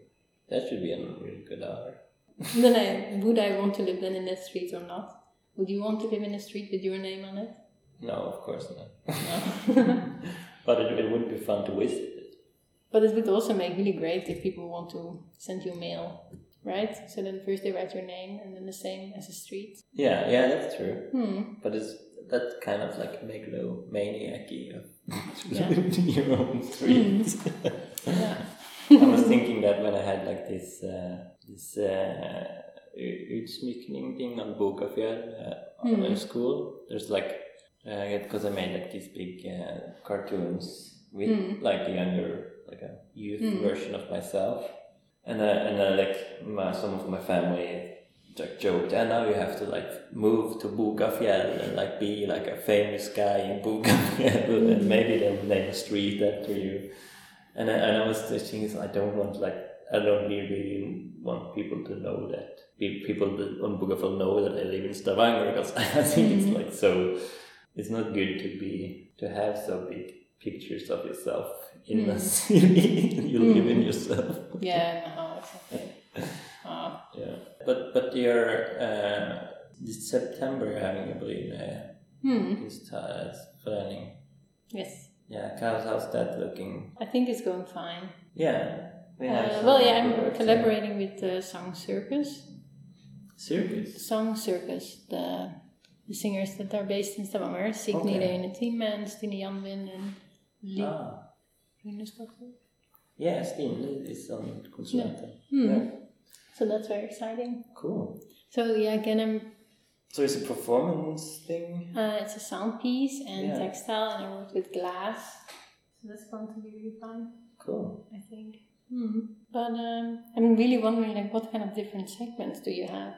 That should be a really good honor. then I, would I want to live then in that street or not? Would you want to live in a street with your name on it? No, of course not. No. But it, it would be fun to visit it. But it would also make really great if people want to send you mail, right? So then first they write your name and then the same as a street. Yeah, yeah, that's true. Hmm. But it's that kind of like megalomaniac of Yeah. your own street. Yeah. I was thinking that when I had like this uh, this uh, utsmyckning thing on Bogafjell uh, Mm. in school, there's like because I made like these big uh, cartoons with Mm. like younger like a youth Mm. version of myself, and uh, and uh, like my, some of my family like joked, and now you have to like move to Bogafjell and like be like a famous guy in Bogafjell, and maybe they'll name a street after you. And I, and I was thinking, I don't want like I don't really want people to know that pe- people on Bogafjell know that I live in Stavanger because I think it's like so. It's not good to be to have so big pictures of yourself in Mm. city you live in yourself. Yeah, no, exactly. Oh. Yeah, but but you're uh, this September you're having a Berlin Hmm. planning. Yes. Yeah, how's, how's that looking? I think it's going fine. Yeah, we. Uh, well, yeah, I'm collaborating with the Song Circus. Circus. Song Circus, the, the singers that are based in Stavanger, Signe Okay. Irene Time, Stine Janvin, and Lee Ah, Runestokker. yeah, Stine is on Konsulenten. Hmm. Yeah, So that's very exciting. cool. So yeah, again, I'm So it's a performance thing. Uh, it's a sound piece and Yeah. textile, and I worked with glass. So that's going to be really fun, Cool. I think. Hmm. But um, I'm really wondering, like, what kind of different segments do you have?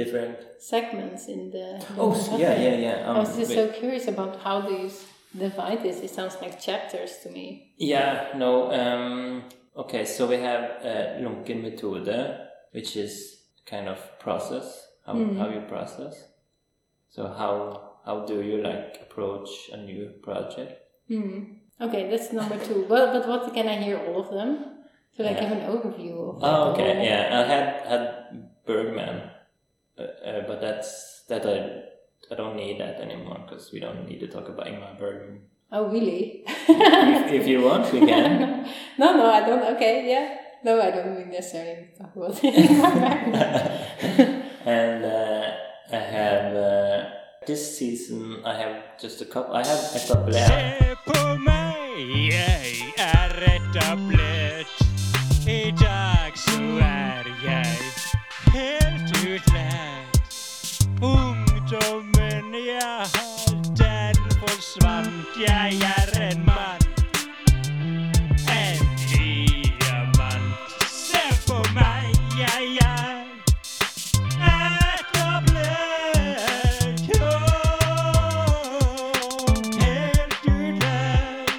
Different. Segments in the. Oh, yeah, yeah, yeah. Um, I was just wait. so curious about how do you s- divide this? It sounds like chapters to me. Yeah, no. Um, okay, so we have uh, lunken metode, which is kind of process how, Mm. how you process. So how how do you like approach a new project? Hmm. Okay, that's number two. Well, but what can I hear all of them? So like Yeah. have an overview of. like, Oh, okay, yeah. I had had Bergman, uh, uh, but that's that I I don't need that anymore because we don't need to talk about Ingmar Bergman. Oh really? if, if you want, we can. no, no, I don't. Okay, yeah. No, I don't really necessarily talk about it. and uh, I have uh, this season. I have just a couple. I have etablert. Se försvann Jag är en man En diamant Se på mig, jag är etablerad Jag helt utlärd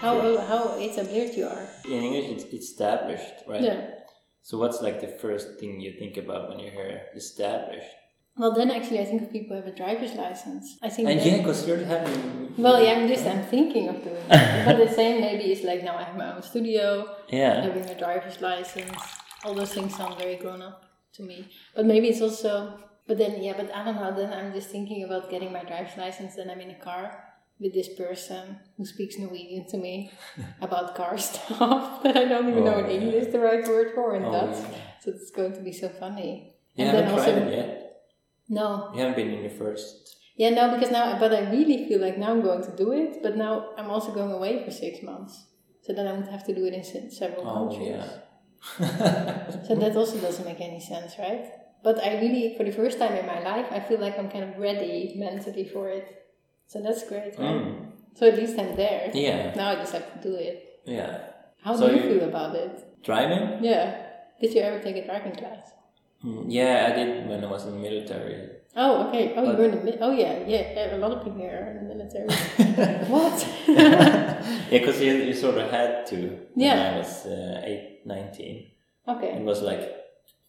how how established you are? In English, it's established, right? Yeah. So what's like the first thing you think about when you hear established? Well, then actually, I think of people who have a driver's license. I think. And yeah, because you're having. Well, yeah, I'm just I'm thinking of doing it. but the same maybe is like now I have my own studio, Yeah. having a driver's license. All those things sound very grown up to me. But maybe it's also. But then yeah, but I don't know. Then I'm just thinking about getting my driver's license. Then I'm in a car with this person who speaks Norwegian to me about car stuff that I don't even know in Oh, yeah. English the right word for in Oh, Dutch. yeah. So it's going to be so funny. You And haven't tried it yet. No, You haven't been in your first. yeah, no, because now, but I really feel like now I'm going to do it, but now I'm also going away for six months. So then I would have to do it in se- several Oh countries. yeah. So that also doesn't make any sense, right? But I really, for the first time in my life, I feel like I'm kind of ready mentally for it. So that's great, right? Mm. So at least I'm there. Yeah. Now I just have to do it. Yeah. How So do you you- feel about it? Driving? Yeah. Did you ever take a driving class? Mm, Yeah, I did when I was in the military. Oh, okay. Oh, you But- were in the mi- Oh, yeah, yeah. yeah, A lot of people here are in the military. what? yeah, because you, you sort of had to when Yeah. I was uh, 8, 19. It was like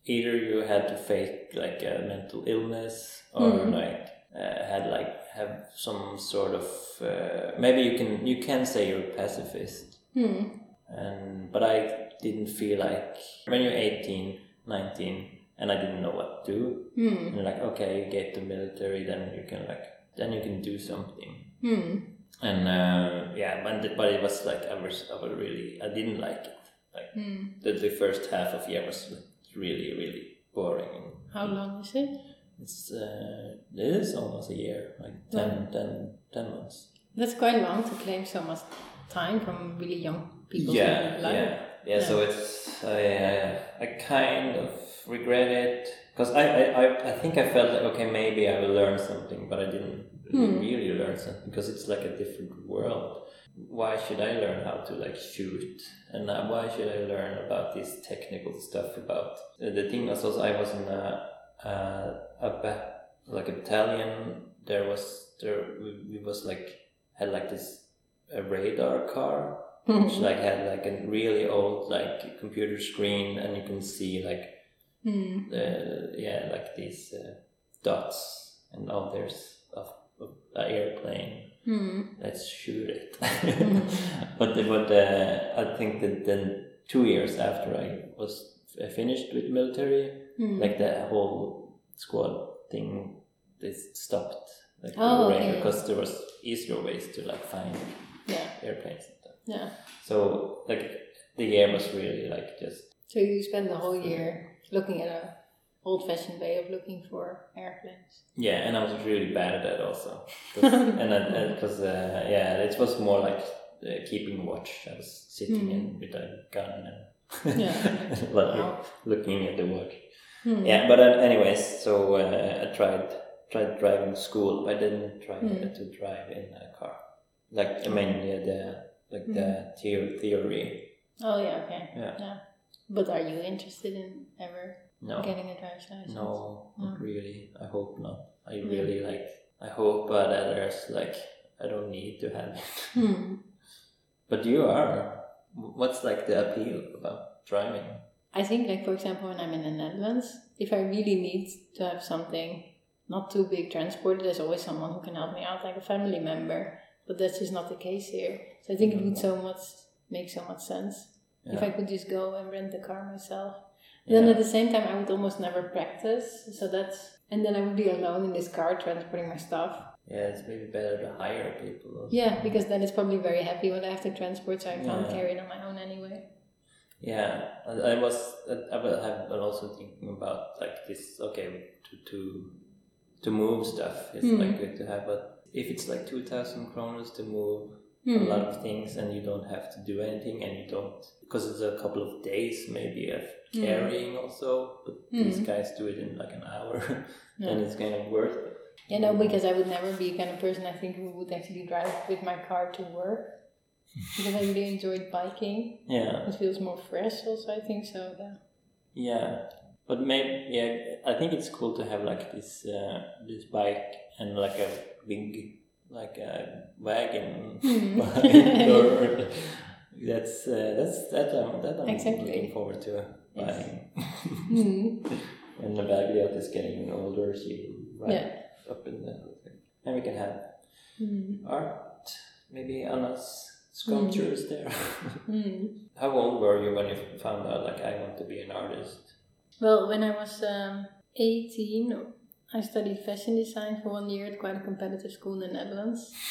either you had to fake like a mental illness or Mhm. like uh, had like have some sort of uh, maybe you can you can say you're a pacifist Hmm. and but I didn't feel like when you're 18 19 and I didn't know what to do Hmm. and you're like okay you get the military then you can like then you can do something Hmm. and uh, yeah but, but it was like I was I was really I didn't like it like the, the first half of year was really really boring How long is it? It's uh, it is almost a year like 10, 10, 10 months That's quite long to claim so much time from really young people. yeah, life. yeah yeah so it's I, I, I kind of regret it because I, I, I, think I felt like okay maybe I will learn something but I didn't Hmm. really learn something because it's like a different world why should I learn how to like shoot and why should I learn about this technical stuff about uh, the thing was also I was in a uh, a ba- like a battalion there was there we, we was like had like this a radar car which like had like a really old like computer screen and you can see like Hmm. the yeah like these uh, dots and oh there's a, a, a airplane Hmm. let's shoot it but but uh, I think that then two years after I was finished with military Hmm. like the whole squad thing they stopped like Oh, okay. because there was easier ways to like find Yeah. airplanes and stuff Yeah. so like the year was really like just So you spend the whole year looking at a old-fashioned way of looking for airplanes. yeah and I was really bad at that also and because uh, yeah it was more like uh, keeping watch. I was sitting in with a gun and. Yeah. like, Wow. looking at the watch. Hmm. Yeah, but uh, anyways, so uh, I tried tried driving school, but I didn't try Hmm. to drive in a car. Like I mean, yeah, the like the theory, theory. Oh yeah, okay. Yeah. yeah. But are you interested in ever No, getting a driver's license? no, not really. I hope not. I Yeah. really like. I hope uh, that there's like I don't need to have it. Hmm. But you are. What's like the appeal about driving? I think, like for example, when I'm in the Netherlands, if I really need to have something not too big transported, there's always someone who can help me out, like a family member. But that's just not the case here. So I think it would mm-hmm. so much make so much sense if I could just go and rent the car myself. Then at the same time, I would almost never practice. So that's and then I would be alone in this car transporting my stuff. Yeah, it's maybe better to hire people. also. Yeah, because then it's probably very heavy what I have to transport, so I can't Yeah. carry it on my own anyway. Yeah, I, I was. I was also thinking about like this. Okay, to to to move stuff is Hmm. like good to have, but if it's like two thousand kroners to move Hmm. a lot of things and you don't have to do anything and you don't because it's a couple of days maybe of Hmm. carrying also, but these guys do it in like an hour, and it's kind of worth it. Yeah, no, because I would never be a kind of person I think who would actually drive with my car to work. Because I really enjoyed biking. Yeah. It feels more fresh also, I think so, yeah. Yeah, but maybe yeah, I think it's cool to have like this uh, this bike and like a big like a wagon. Or that's uh, that's that I'm, that I'm Exactly. looking forward to buying. Hmm. when the Bagliot is getting older, she ride Yeah. up in the and we can have Hmm. art. Maybe Anna's sculptures there. Hmm. How old were you when you found out like I want to be an artist? Well, when I was um, 18, I studied fashion design for one year at quite a competitive school in the Netherlands.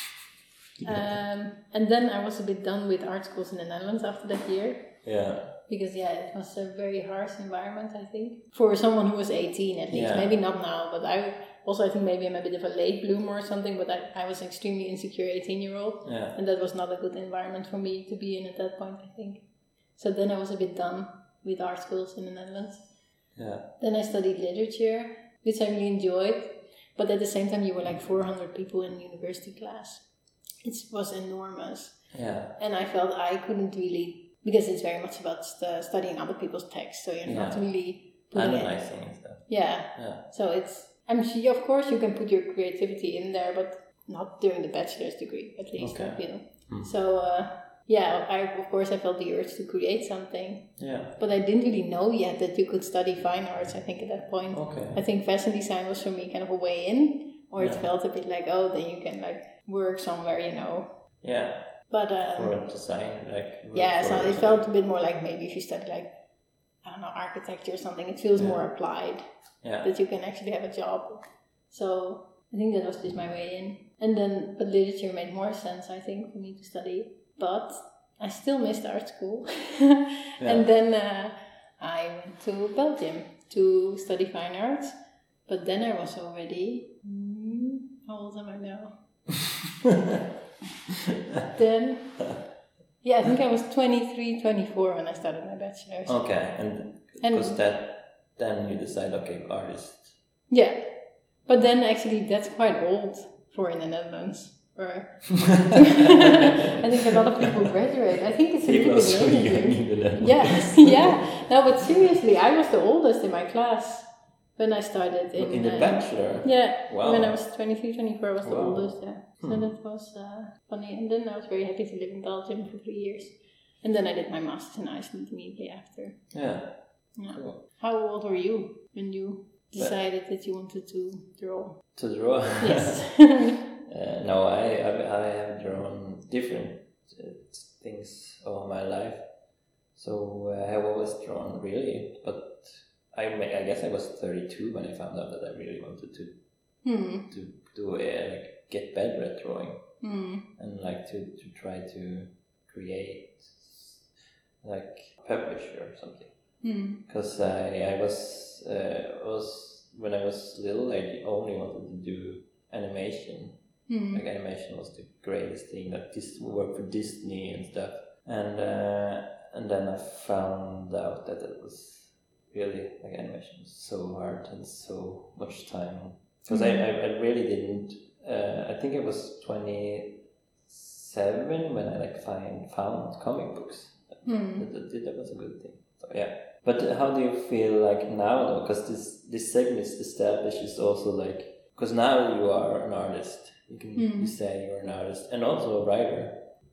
Um, and then I was a bit done with art schools in the Netherlands after that year. Yeah. Because yeah, it was a very harsh environment, I think, for someone who was 18 at least. Yeah. Maybe not now, but I also I think maybe I'm a bit of a late bloomer or something. But I, I was an extremely insecure 18 year old, Yeah. and that was not a good environment for me to be in at that point. I think. So then I was a bit done with art schools in the Netherlands. Yeah. Then I studied literature, which I really enjoyed. But at the same time, you were like 400 people in university class. It was enormous Yeah. and I felt I couldn't really because it's very much about st- studying other people's texts, so you're not Yeah. really putting it. Analyzing stuff. Yeah, Yeah. so it's I'm of course you can put your creativity in there, but not during the bachelor's degree at least. Okay. I feel. Hmm. So uh, yeah, I of course I felt the urge to create something, Yeah. but I didn't really know yet that you could study fine arts. I think at that point. Okay. I think fashion design was for me kind of a way in, or it felt a bit like oh then you can like work somewhere, you know. Yeah. But um, For design, like. yeah, so it felt a bit more like maybe if you study like I don't know architecture or something, it feels Yeah. more applied Yeah. that you can actually have a job. So I think that was just my way in, and then but literature made more sense I think for me to study, but I still missed art school, and then uh, I went to Belgium to study fine arts, but then I was already mm, how old am I now? then yeah, I think I was 23, 24 when I started my bachelor's. Okay, and And- because that, then you decide, okay, artist. Yeah, but then actually that's quite old for in the Netherlands. Or I think a lot of people graduate. I think it's a People little bit so later. young in the Netherlands. Yeah, yeah. No, but seriously, I was the oldest in my class when I started in, In the uh, bachelor. Yeah, Wow. when I was 23, 24, I was the oldest. Yeah, so Hmm. that was uh, funny. And then I was very happy to live in Belgium for three years. And then I did my master's in Iceland immediately after. Yeah. Yeah. Cool. How old were you when you decided that you wanted to draw? To draw. Yes. Uh, no, I, I I have drawn different uh, things all my life, so uh, I have always drawn really. But I I guess I was thirty two when I found out that I really wanted to hmm. to do uh, like get better at drawing Hmm. and like to to try to create like publish or something. Hmm. Because I I was uh, was when I was little I only wanted to do animation Hmm. Like animation was the greatest thing. Like this worked for Disney and stuff. And uh, and then I found out that it was really like animation was so hard and so much time. Because I, I, I really didn't. Uh, I think it was twenty seven when I like find found comic books. Hmm. That, that, that was a good thing. So yeah. But how do you feel like now though? Because this this segment is established is also like because now you are an artist. You can Mm. you say you're an artist and also a writer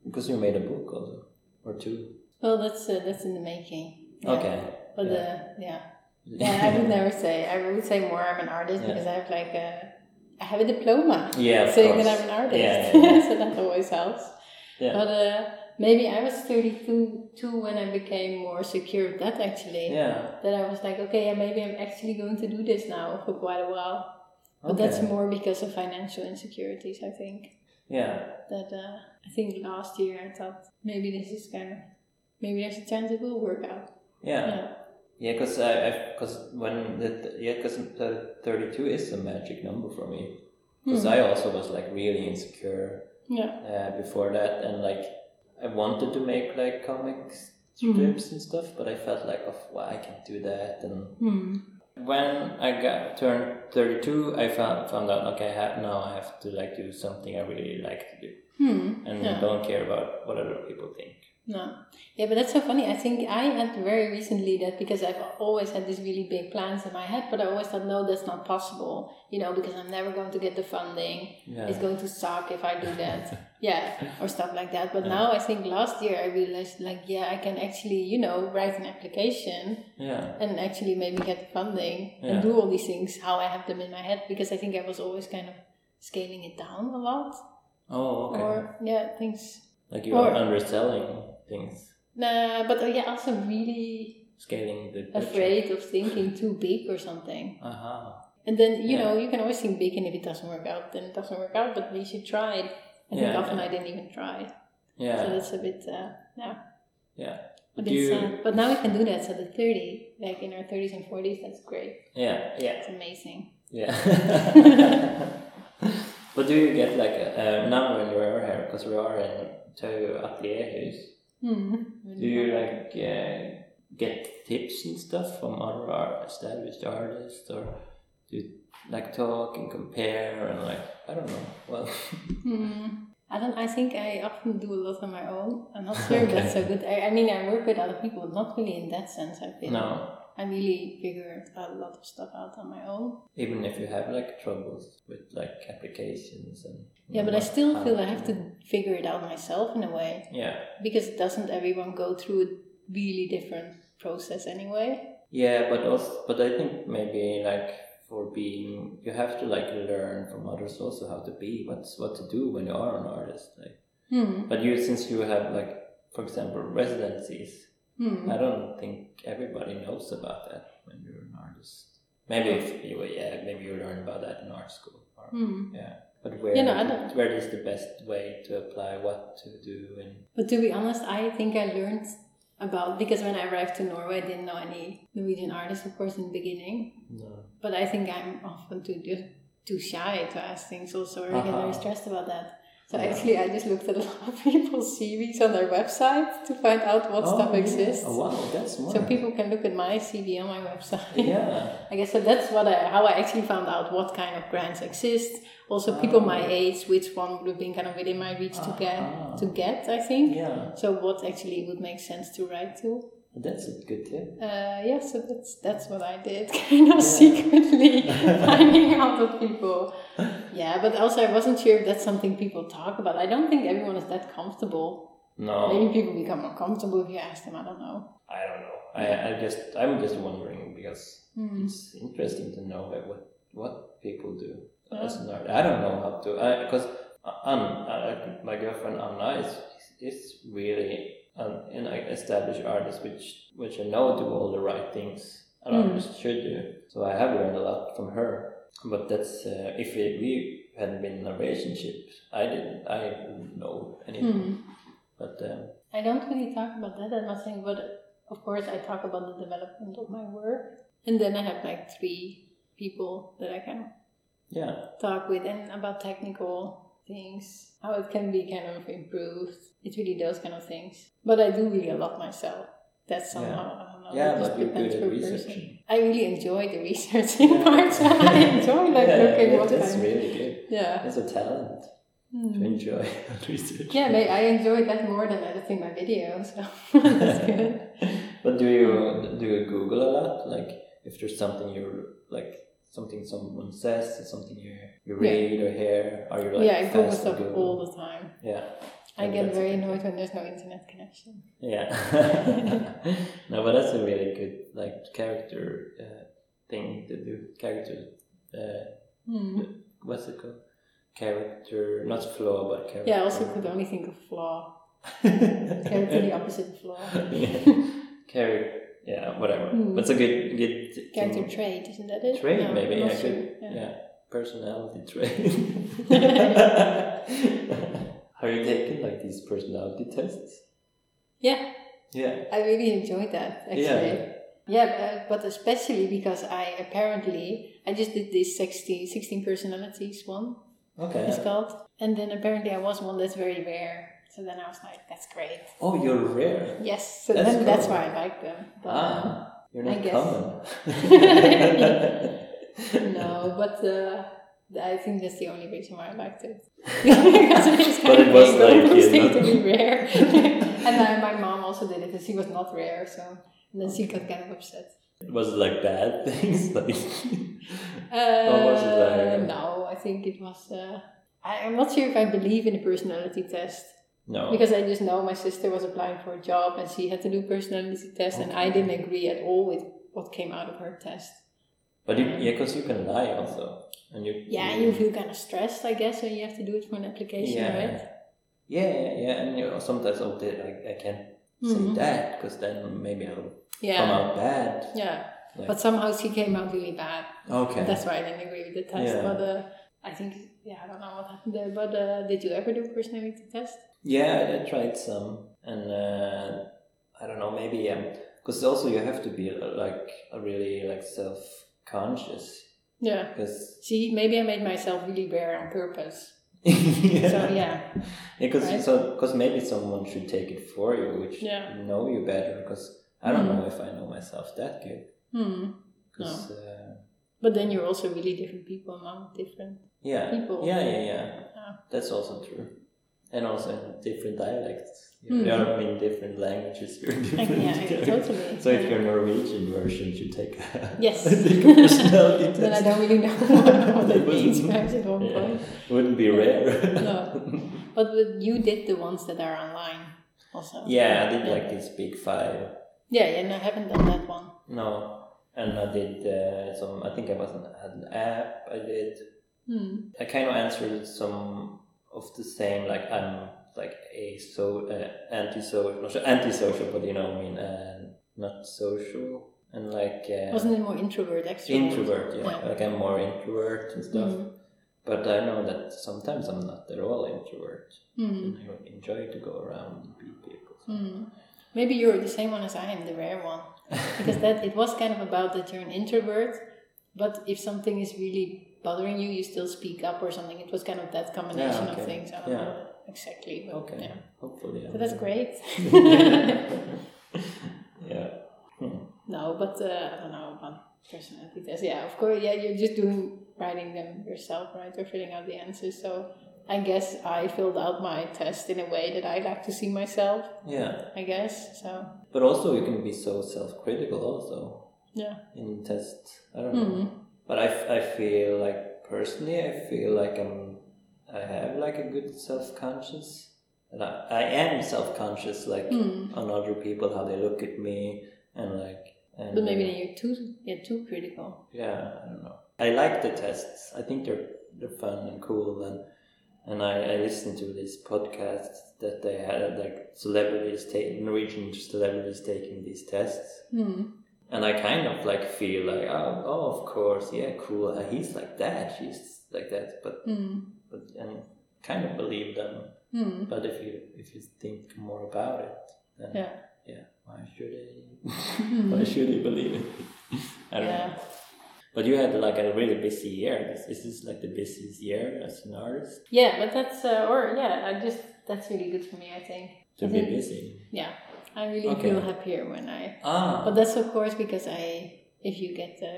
because you made a book also or two. Well, that's uh, that's in the making. Yeah. Okay. But Yeah. uh, yeah. Yeah, I would never say. I would say more I'm an artist Yeah. because I have like a, I have a diploma Yeah, of saying that I'm an artist. Yeah, yeah, so that always helps. Yeah. But uh, maybe I was 32 two when I became more secure with that actually. yeah. That I was like, okay, yeah, maybe I'm actually going to do this now for quite a while. But that's more because of financial insecurities, I think. Yeah. That uh, I think last year I thought maybe this is kind of, maybe there's a chance it will work out. Yeah. Yeah. Yeah, because I, because when the yeah, because thirty-two is a magic number for me. Because Hmm. I also was like really insecure Yeah. uh, before that, and like I wanted to make like comics Mhm. strips and stuff, but I felt like, oh, well, I can't do that. And Hmm. when I got turned thirty-two, I found found out okay, now I have to like do something I really like to do, Hmm. and Yeah. don't care about what other people think. No. Yeah, but that's so funny. I think I had very recently that because I've always had these really big plans in my head, but I always thought, no, that's not possible, you know, because I'm never going to get the funding. Yeah. It's going to suck if I do that. yeah, or stuff like that. But now I think last year I realized, like, yeah, I can actually, you know, write an application Yeah. and actually maybe get the funding Yeah. and do all these things how I have them in my head because I think I was always kind of scaling it down a lot. Oh, okay. Or, yeah, things. like you are underselling things, Nah, but uh, yeah, also really scaling the. afraid of thinking too big or something. Aha. And then, you Yeah. know, you can always think big, and if it doesn't work out, then it doesn't work out, but at least you tried. I think Yeah, often yeah. I didn't even try. Yeah. So that's a bit, uh, yeah. yeah. But, you? uh, but now we can do that. So the 30, like in our 30s and 40s, that's great. yeah. Yeah. It's amazing. Yeah. but do you get like uh, now when you are here because we are in two atelierhus? Hmm. Do you like uh, get tips and stuff from other established artists, or do you like talk and compare and like I don't know? Well, Hmm. I don't. I think I often do a lot on my own. I'm not sure if that's so good. I, I mean, I work with other people, but not really in that sense. I feel. no. I really figured a lot of stuff out on my own. Even if you have like troubles with like applications and Yeah, but I still feel I have to figure it out myself in a way Yeah. because doesn't everyone go through a really different process anyway? Yeah, but also, but I think maybe like for being, you have to like learn from others also how to be, what's what to do when you are an artist. Like, Hmm. but you since you have like, for example, residencies, Hmm. I don't think everybody knows about that when you're an artist. Maybe if you, yeah, maybe you learn about that in art school. Or, Hmm. Yeah, but where, Yeah, no, I don't- where is the best way to apply what to do and But to be honest, I think I learned about because when I arrived to Norway, I didn't know any Norwegian artists, of course, in the beginning. no. But I think I'm often too just too shy to ask things also, or I get Uh-huh. very stressed about that. So Yeah. actually, I just looked at a lot of people's CVs on their website to find out what stuff yeah. exists. Oh, wow, that's smart. So people can look at my CV on my website. Yeah. I guess so. That's what I, how I actually found out what kind of grants exist. Also, people my Ah. age, which one would have been kind of within my reach to Ah. get. To get, I think. Yeah, So what actually would make sense to write to? That's a good tip. Uh, yeah, so that's that's what I did, kind of secretly finding out what people. Yeah, but also I wasn't sure if that's something people talk about. I don't think everyone is that comfortable. No, Maybe people become more comfortable if you ask them. I don't know. I don't know. I, I just I'm just wondering because Hmm. it's interesting to know what what people do Yeah. as an. I don't know how to because Anna, uh, my girlfriend Anna is is really an established artist, which which I know do all the right things an Mm. artist should do. So I have learned a lot from her. But that's uh, if it, we hadn't been in a relationship, I didn't I didn't know anything. Hmm. But um, I don't really talk about that that much, but of course I talk about the development of my work, and then I have like three people that I can yeah, talk with and about technical things, how it can be kind of improved. It's really those kind of things. But I do really a lot myself. That's somehow, I don't know. Yeah, but you're good at person. researching. I really enjoy the researching part. I enjoy like yeah, looking yeah, what that's kind. really good. Yeah. That's a talent to Hmm. enjoy research. Yeah, I enjoy that more than editing my videos. So that's good. But do you do you Google a lot? Like if there's something you're like something someone says, or something you you Yeah. read or hear, are you like yeah, I Google fast stuff all the time. Yeah. I get very annoyed when there's no internet connection. Yeah. no, but that's a really good like character uh, thing to do. Character. Uh, Hmm. what's it called? Character, not flaw, but character. Yeah, I also could only think of flaw. Character the opposite of flaw. Character. Yeah, whatever. Hmm. That's a good good thing. Character trait, isn't that it? Trait, No, maybe. Yeah, good. Yeah. Yeah. personality trait. Are you taking like these personality tests? yeah, Yeah. I really enjoyed that actually. Yeah. Yeah, uh, but especially because I apparently I just did this 16, 16 personalities one. Okay. It's called, and then apparently I was one that's very rare. So then I was like, that's great. Oh, you're rare. Yes, so That's then that's why I like them. But, Ah, you're I not guess. common. no, but uh, I think that's the only reason why I liked it. But it was like, you know- to be rare. and then my mom also did it, and she was not rare, so and then she got kind of upset. Was it like bad things? like Uh, was it like- no, I think it was. Uh, I, I'm not sure if I believe in a personality test no. because I just know my sister was applying for a job and she had to do personality test, and I didn't agree at all with what came out of her test. But you, yeah, because you can lie also, and you. Yeah, you feel kind of stressed, I guess, when you have to do it for an application, Yeah. right? Yeah, yeah, yeah, and you know, sometimes I'll do, I, I can't say Mhm. that because then maybe I'll come out bad. yeah. Like- But somehow she came out really bad. Okay. That's why I didn't agree with the test. Yeah. But uh, I think, yeah, I don't know what happened there. But uh, did you ever do a personality test? Yeah, I tried some, and uh, I don't know, maybe because also you have to be uh, like a really like self conscious Yeah. because See, maybe I made myself really rare on purpose. yeah, So yeah, because right? so because maybe someone should take it for you, which Yeah. know you better. Because I don't Mhm. know if I know myself that good. hmm. Because uh, But then you're also really different people among different. yeah, People. yeah, yeah, yeah, Yeah. that's also true. And also in different dialects. You are in different languages. You're Like, different. yeah, totally. So if you're Norwegian version, you take a, Yes. take a personality test. then I don't really know what, it means perhaps at one Yeah. point. Wouldn't be rare. No. But with- you did the ones that are online also. yeah, I did like this big five. Yeah, yeah, no, I haven't done that one. No, and I did uh, some. I think I was on had an app. I did. Hmm. I kind of answered some of the same. Like I'm like a so uh, antisocial, not so- antisocial, but you know, I mean, uh, not social, and like uh, Wasn't it more introvert, extrovert? introvert. Yeah, Yeah. like I'm more introvert and stuff. Mhm. But I know that sometimes I'm not at all introvert. Hmm. I enjoy to go around and meet people. Hmm. Maybe you're the same one as I am, the rare one. Because that it was kind of about that you're an introvert, but if something is really bothering you, you still speak up or something. It was kind of that combination Yeah, okay. of things. I don't Yeah. know exactly, but Okay, yeah. hopefully. So that's great. yeah. Hmm. no, but uh, I don't know about personality tests. Yeah, of course. Yeah, you're just doing writing them yourself, right, or filling out the answers. So I guess I filled out my test in a way that I like to see myself. Yeah. I guess so. But also, you can be so self-critical. Also, Yeah. in tests. I don't know. Hmm. But I, I feel like personally, I feel like I'm. I have like a good self-conscious, and I, I am self-conscious, like Hmm. on other people how they look at me, and like. And, But maybe uh, you're too yeah too critical. yeah, I don't know. I like the tests. I think they're they're fun and cool, and and I, I listened to this podcast that they had like celebrities take Norwegian celebrities taking these tests, Hmm. And I kind of like feel like oh, oh of course yeah cool uh, he's like that she's like that, but Hmm. but and kind of believe them. Hmm. But if you if you think more about it, then Yeah. yeah why should I why should I believe it? I don't know. But you had like a really busy year. This, is this like the busiest year as an artist? Yeah, but that's uh, or yeah, I just that's really good for me. I think To I be think- busy. Yeah, I really Okay. feel happier when I. Ah. But that's of course because I, if you get the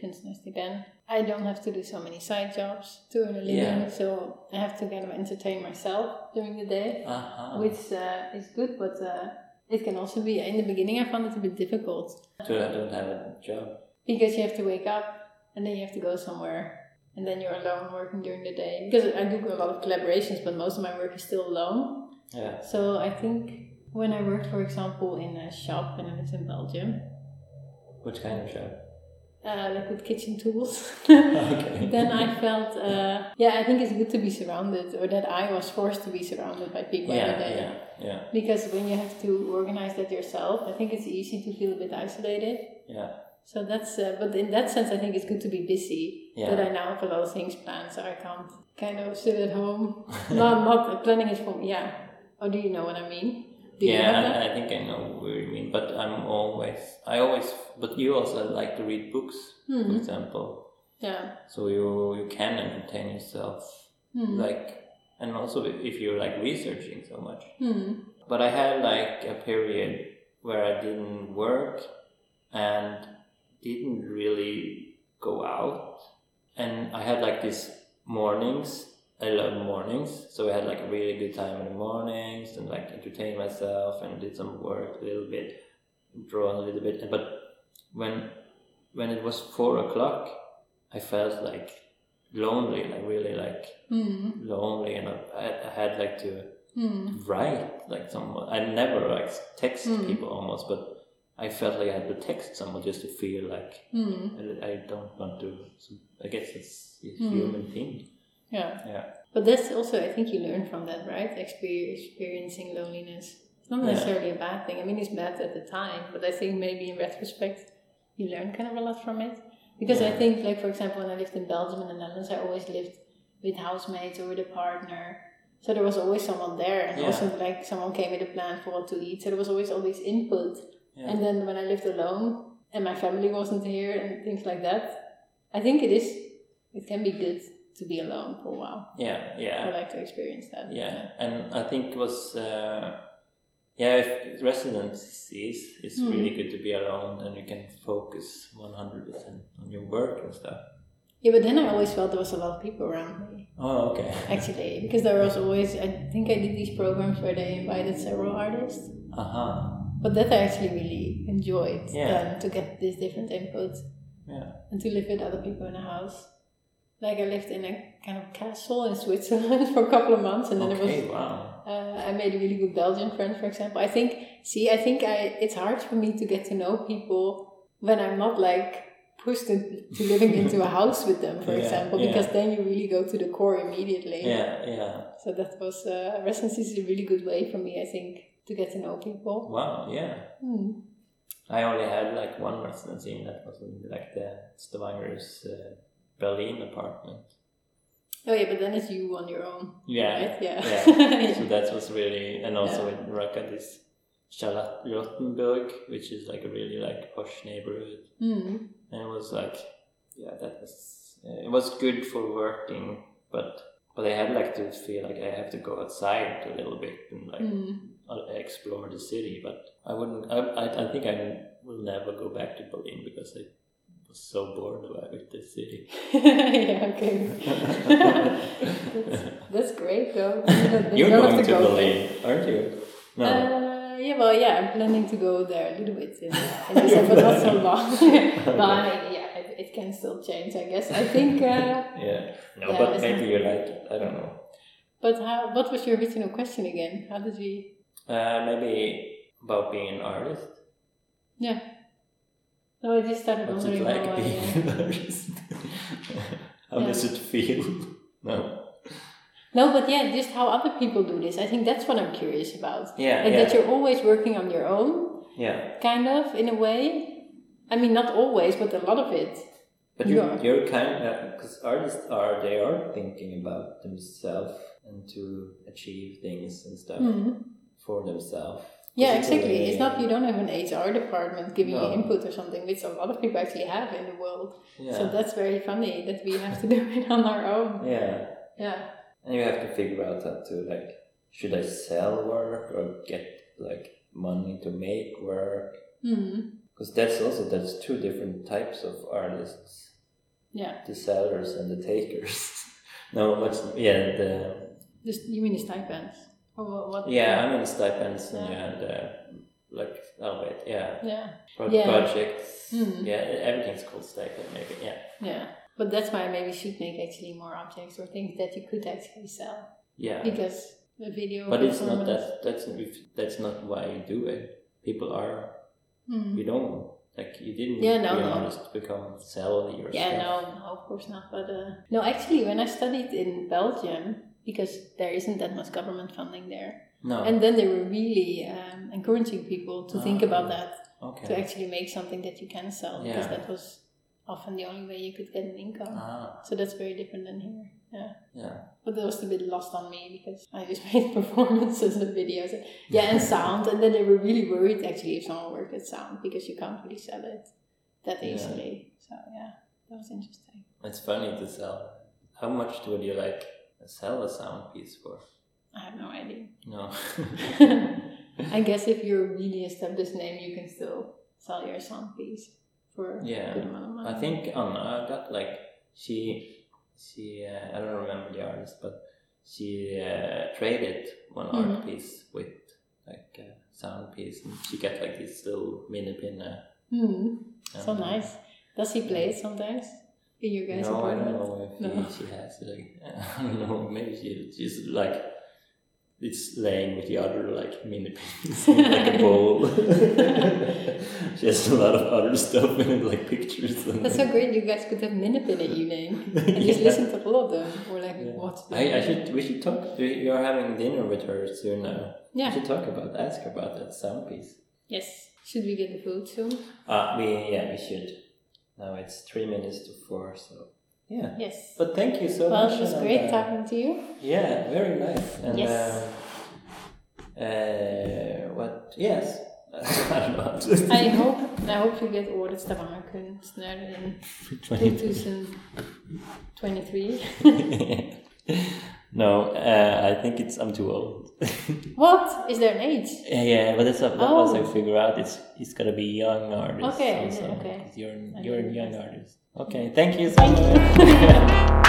kunstnerstipend, I don't have to do so many side jobs to earn a living. Yeah. So I have to kind of entertain myself during the day, Aha. which uh, is good. But uh, it can also be in the beginning. I found it a bit difficult So I don't have a job. because you have to wake up and then you have to go somewhere. And then you're alone working during the day. Because I do a lot of collaborations, but most of my work is still alone. Yeah. So I think when I worked, for example, in a shop when I was in Belgium, Which kind of shop? uh, like with kitchen tools, Okay. then I felt, uh, yeah, I think it's good to be surrounded, or that I was forced to be surrounded by people Yeah, every day. yeah, yeah, Because when you have to organize that yourself, I think it's easy to feel a bit isolated. yeah. So that's, uh, but in that sense, I think it's good to be busy. Yeah. That I now have a lot of things planned, so I can't kind of sit at home. not, not planning is for me. yeah. Or do you know what I mean? Do yeah? I, I think I know what you mean, but I'm always, I always, but you also like to read books, for Mhm. example. Yeah. So you you can entertain yourself, Hmm. like, and also if you're like researching so much. Hmm. But I had like a period where I didn't work and didn't really go out, and I had like these mornings. I love mornings, so I had like a really good time in the mornings and like entertained myself and did some work a little bit, draw a little bit. But when when it was four o'clock, I felt like lonely, like really like Hmm. lonely, and I, I had like to Hmm. write like someone. I never like text Mm. people almost, but I felt like I had to text someone just to feel like. I, I don't want to. I guess it's a Mm. human thing. Yeah. Yeah. But that's also, I think you learn from that, right? Experiencing loneliness. It's not Yeah. necessarily a bad thing. I mean, it's bad at the time, but I think maybe in retrospect, you learn kind of a lot from it. Because I think, like, for example, when I lived in Belgium and the Netherlands, I always lived with housemates or with a partner. So there was always someone there, and Yeah. also like someone came with a plan for what to eat. So there was always all this input. Yeah. And then when I lived alone and my family wasn't here and things like that, I think it is, it can be good to be alone for a while. Yeah. Yeah. I like to experience that. Yeah. And I think it was. Uh, yeah, if residencies, it's Mm. really good to be alone and you can focus 100% on your work and stuff. Yeah, but then I always felt there was a lot of people around me, Oh, okay. actually, because there was always, I think I did these programs where they invited several artists, Uh huh. but that I actually really enjoyed, Yeah. then to get these different inputs Yeah. and to live with other people in a house. Like I lived in a kind of castle in Switzerland for a couple of months, and then it was Okay. Wow. Uh, I made a really good Belgian friend, for example. I think, see, I think I it's hard for me to get to know people when I'm not like pushed into living into a house with them, for Yeah, example, yeah. because then you really go to the core immediately. Yeah. Yeah. So that was uh, residency is a really good way for me, I think, to get to know people. Wow. Yeah. Hmm. I only had like one residency, and that was in like the Stavanger's uh, Berlin apartment. Oh yeah, but then it's you on your own, Yeah, right? Yeah. yeah. so that was really, and also Yeah. in Raqqa, this Charlottenburg, which is like a really like posh neighborhood, Hmm. and it was like, yeah, that was uh, it was good for working, but but I had like to feel like I have to go outside a little bit and like uh, explore the city, but I wouldn't. I, I, I think I will never go back to Berlin because I was so bored with the city. yeah, okay. that's, that's great, though. You don't- you You're have going to, go there. Berlin, aren't you? No. Uh, yeah, well, yeah, I'm planning to go there a little bit in, in December, but not so long. but I mean, yeah, it, it can still change, I guess. I think. Uh, yeah. No, yeah, but maybe you like it. I don't know. but how? What was your original question again? How did we? Uh, maybe about being an artist. Yeah. No, I just started What's it wondering like how I. being an artist? How Yeah. does it feel? No. no, but yeah, just how other people do this. I think that's what I'm curious about. Yeah. Like yeah. that you're always working on your own, yeah. kind of, in a way. I mean, not always, but a lot of it. But you're, Yeah. you're kind of because artists are they are thinking about themselves and to achieve things and stuff Mhm. for themselves. Yeah, exactly. It's not eh, you don't have an HR department giving No. you input or something, which a lot of people actually have in the world. Yeah. So that's very funny that we have to do it on our own. yeah. Yeah. And you have to figure out how to like, should I sell work or get like money to make work? Mm-hmm. Because that's also that's two different types of artists: Yeah. the sellers and the takers. no, what's yeah the Just you mean the stipends? What? what yeah I mean stipends and Yeah. and uh, like oh wait yeah, Yeah. Pro- Yeah. projects Mhm. yeah everything's called stipend maybe yeah Yeah. But that's why I maybe should make actually more objects or things that you could actually sell yeah. because the video. But it's not that that's that's not why you do it. People are Hmm. you don't like you didn't Yeah, no, be no. honest become sell your Yeah, stuff. no, no, of course not. But uh, no, actually, when I studied in Belgium, because there isn't that much government funding there, No. and then they were really um, encouraging people to think about that, okay. to actually make something that you can sell, because that was often the only way you could get an income. Ah, So that's very different than here. Yeah. yeah. But that was a bit lost on me because I just made performances and videos. And, yeah, and sound. And then they were really worried actually if someone worked at sound because you can't really sell it that Yeah. easily. So yeah, that was interesting. It's funny to sell. How much would you like sell a sound piece for? I have no idea. No. I guess if you're a really established name, you can still sell your sound piece for Yeah. a good amount of money. I think Anna got like she she uh, I don't remember the artist, but she uh, traded one art Mhm. piece with like a sound piece, and she got like this little mini pin. Uh, Hmm. So uh, nice. Does he play it sometimes in your guys' No, I apartment? don't know if No. he, she has it. Like, I don't know. Maybe she, she's like it's laying with the other like mini pins in, like a bowl. she has a lot of other stuff in it, like pictures. And That's so great. You guys could have Minipin evening and just Yeah. listen to all of them or like Yeah. watch them. I, I should. We should talk. We, you're having dinner with her soon now. Yeah. We Yeah. should talk about. Ask her about that sound piece. Yes. Should we get the food soon? Uh, we yeah we should. Now it's three minutes to four. So yeah. Yes. But thank you so well, much. it was and, great uh, talking to you. Yeah, very nice. And Yes. uh, uh, what? Yes. I don't know. I hope I hope you get årets Stavangerkunstner in 2023. no, uh, I think it's I'm too old. what? Is there an age? yeah, yeah, but that's that was I Oh. figure out. It's it's gotta be young artists. Okay, also, okay. You're you're a young artist. Okay, thank you so much.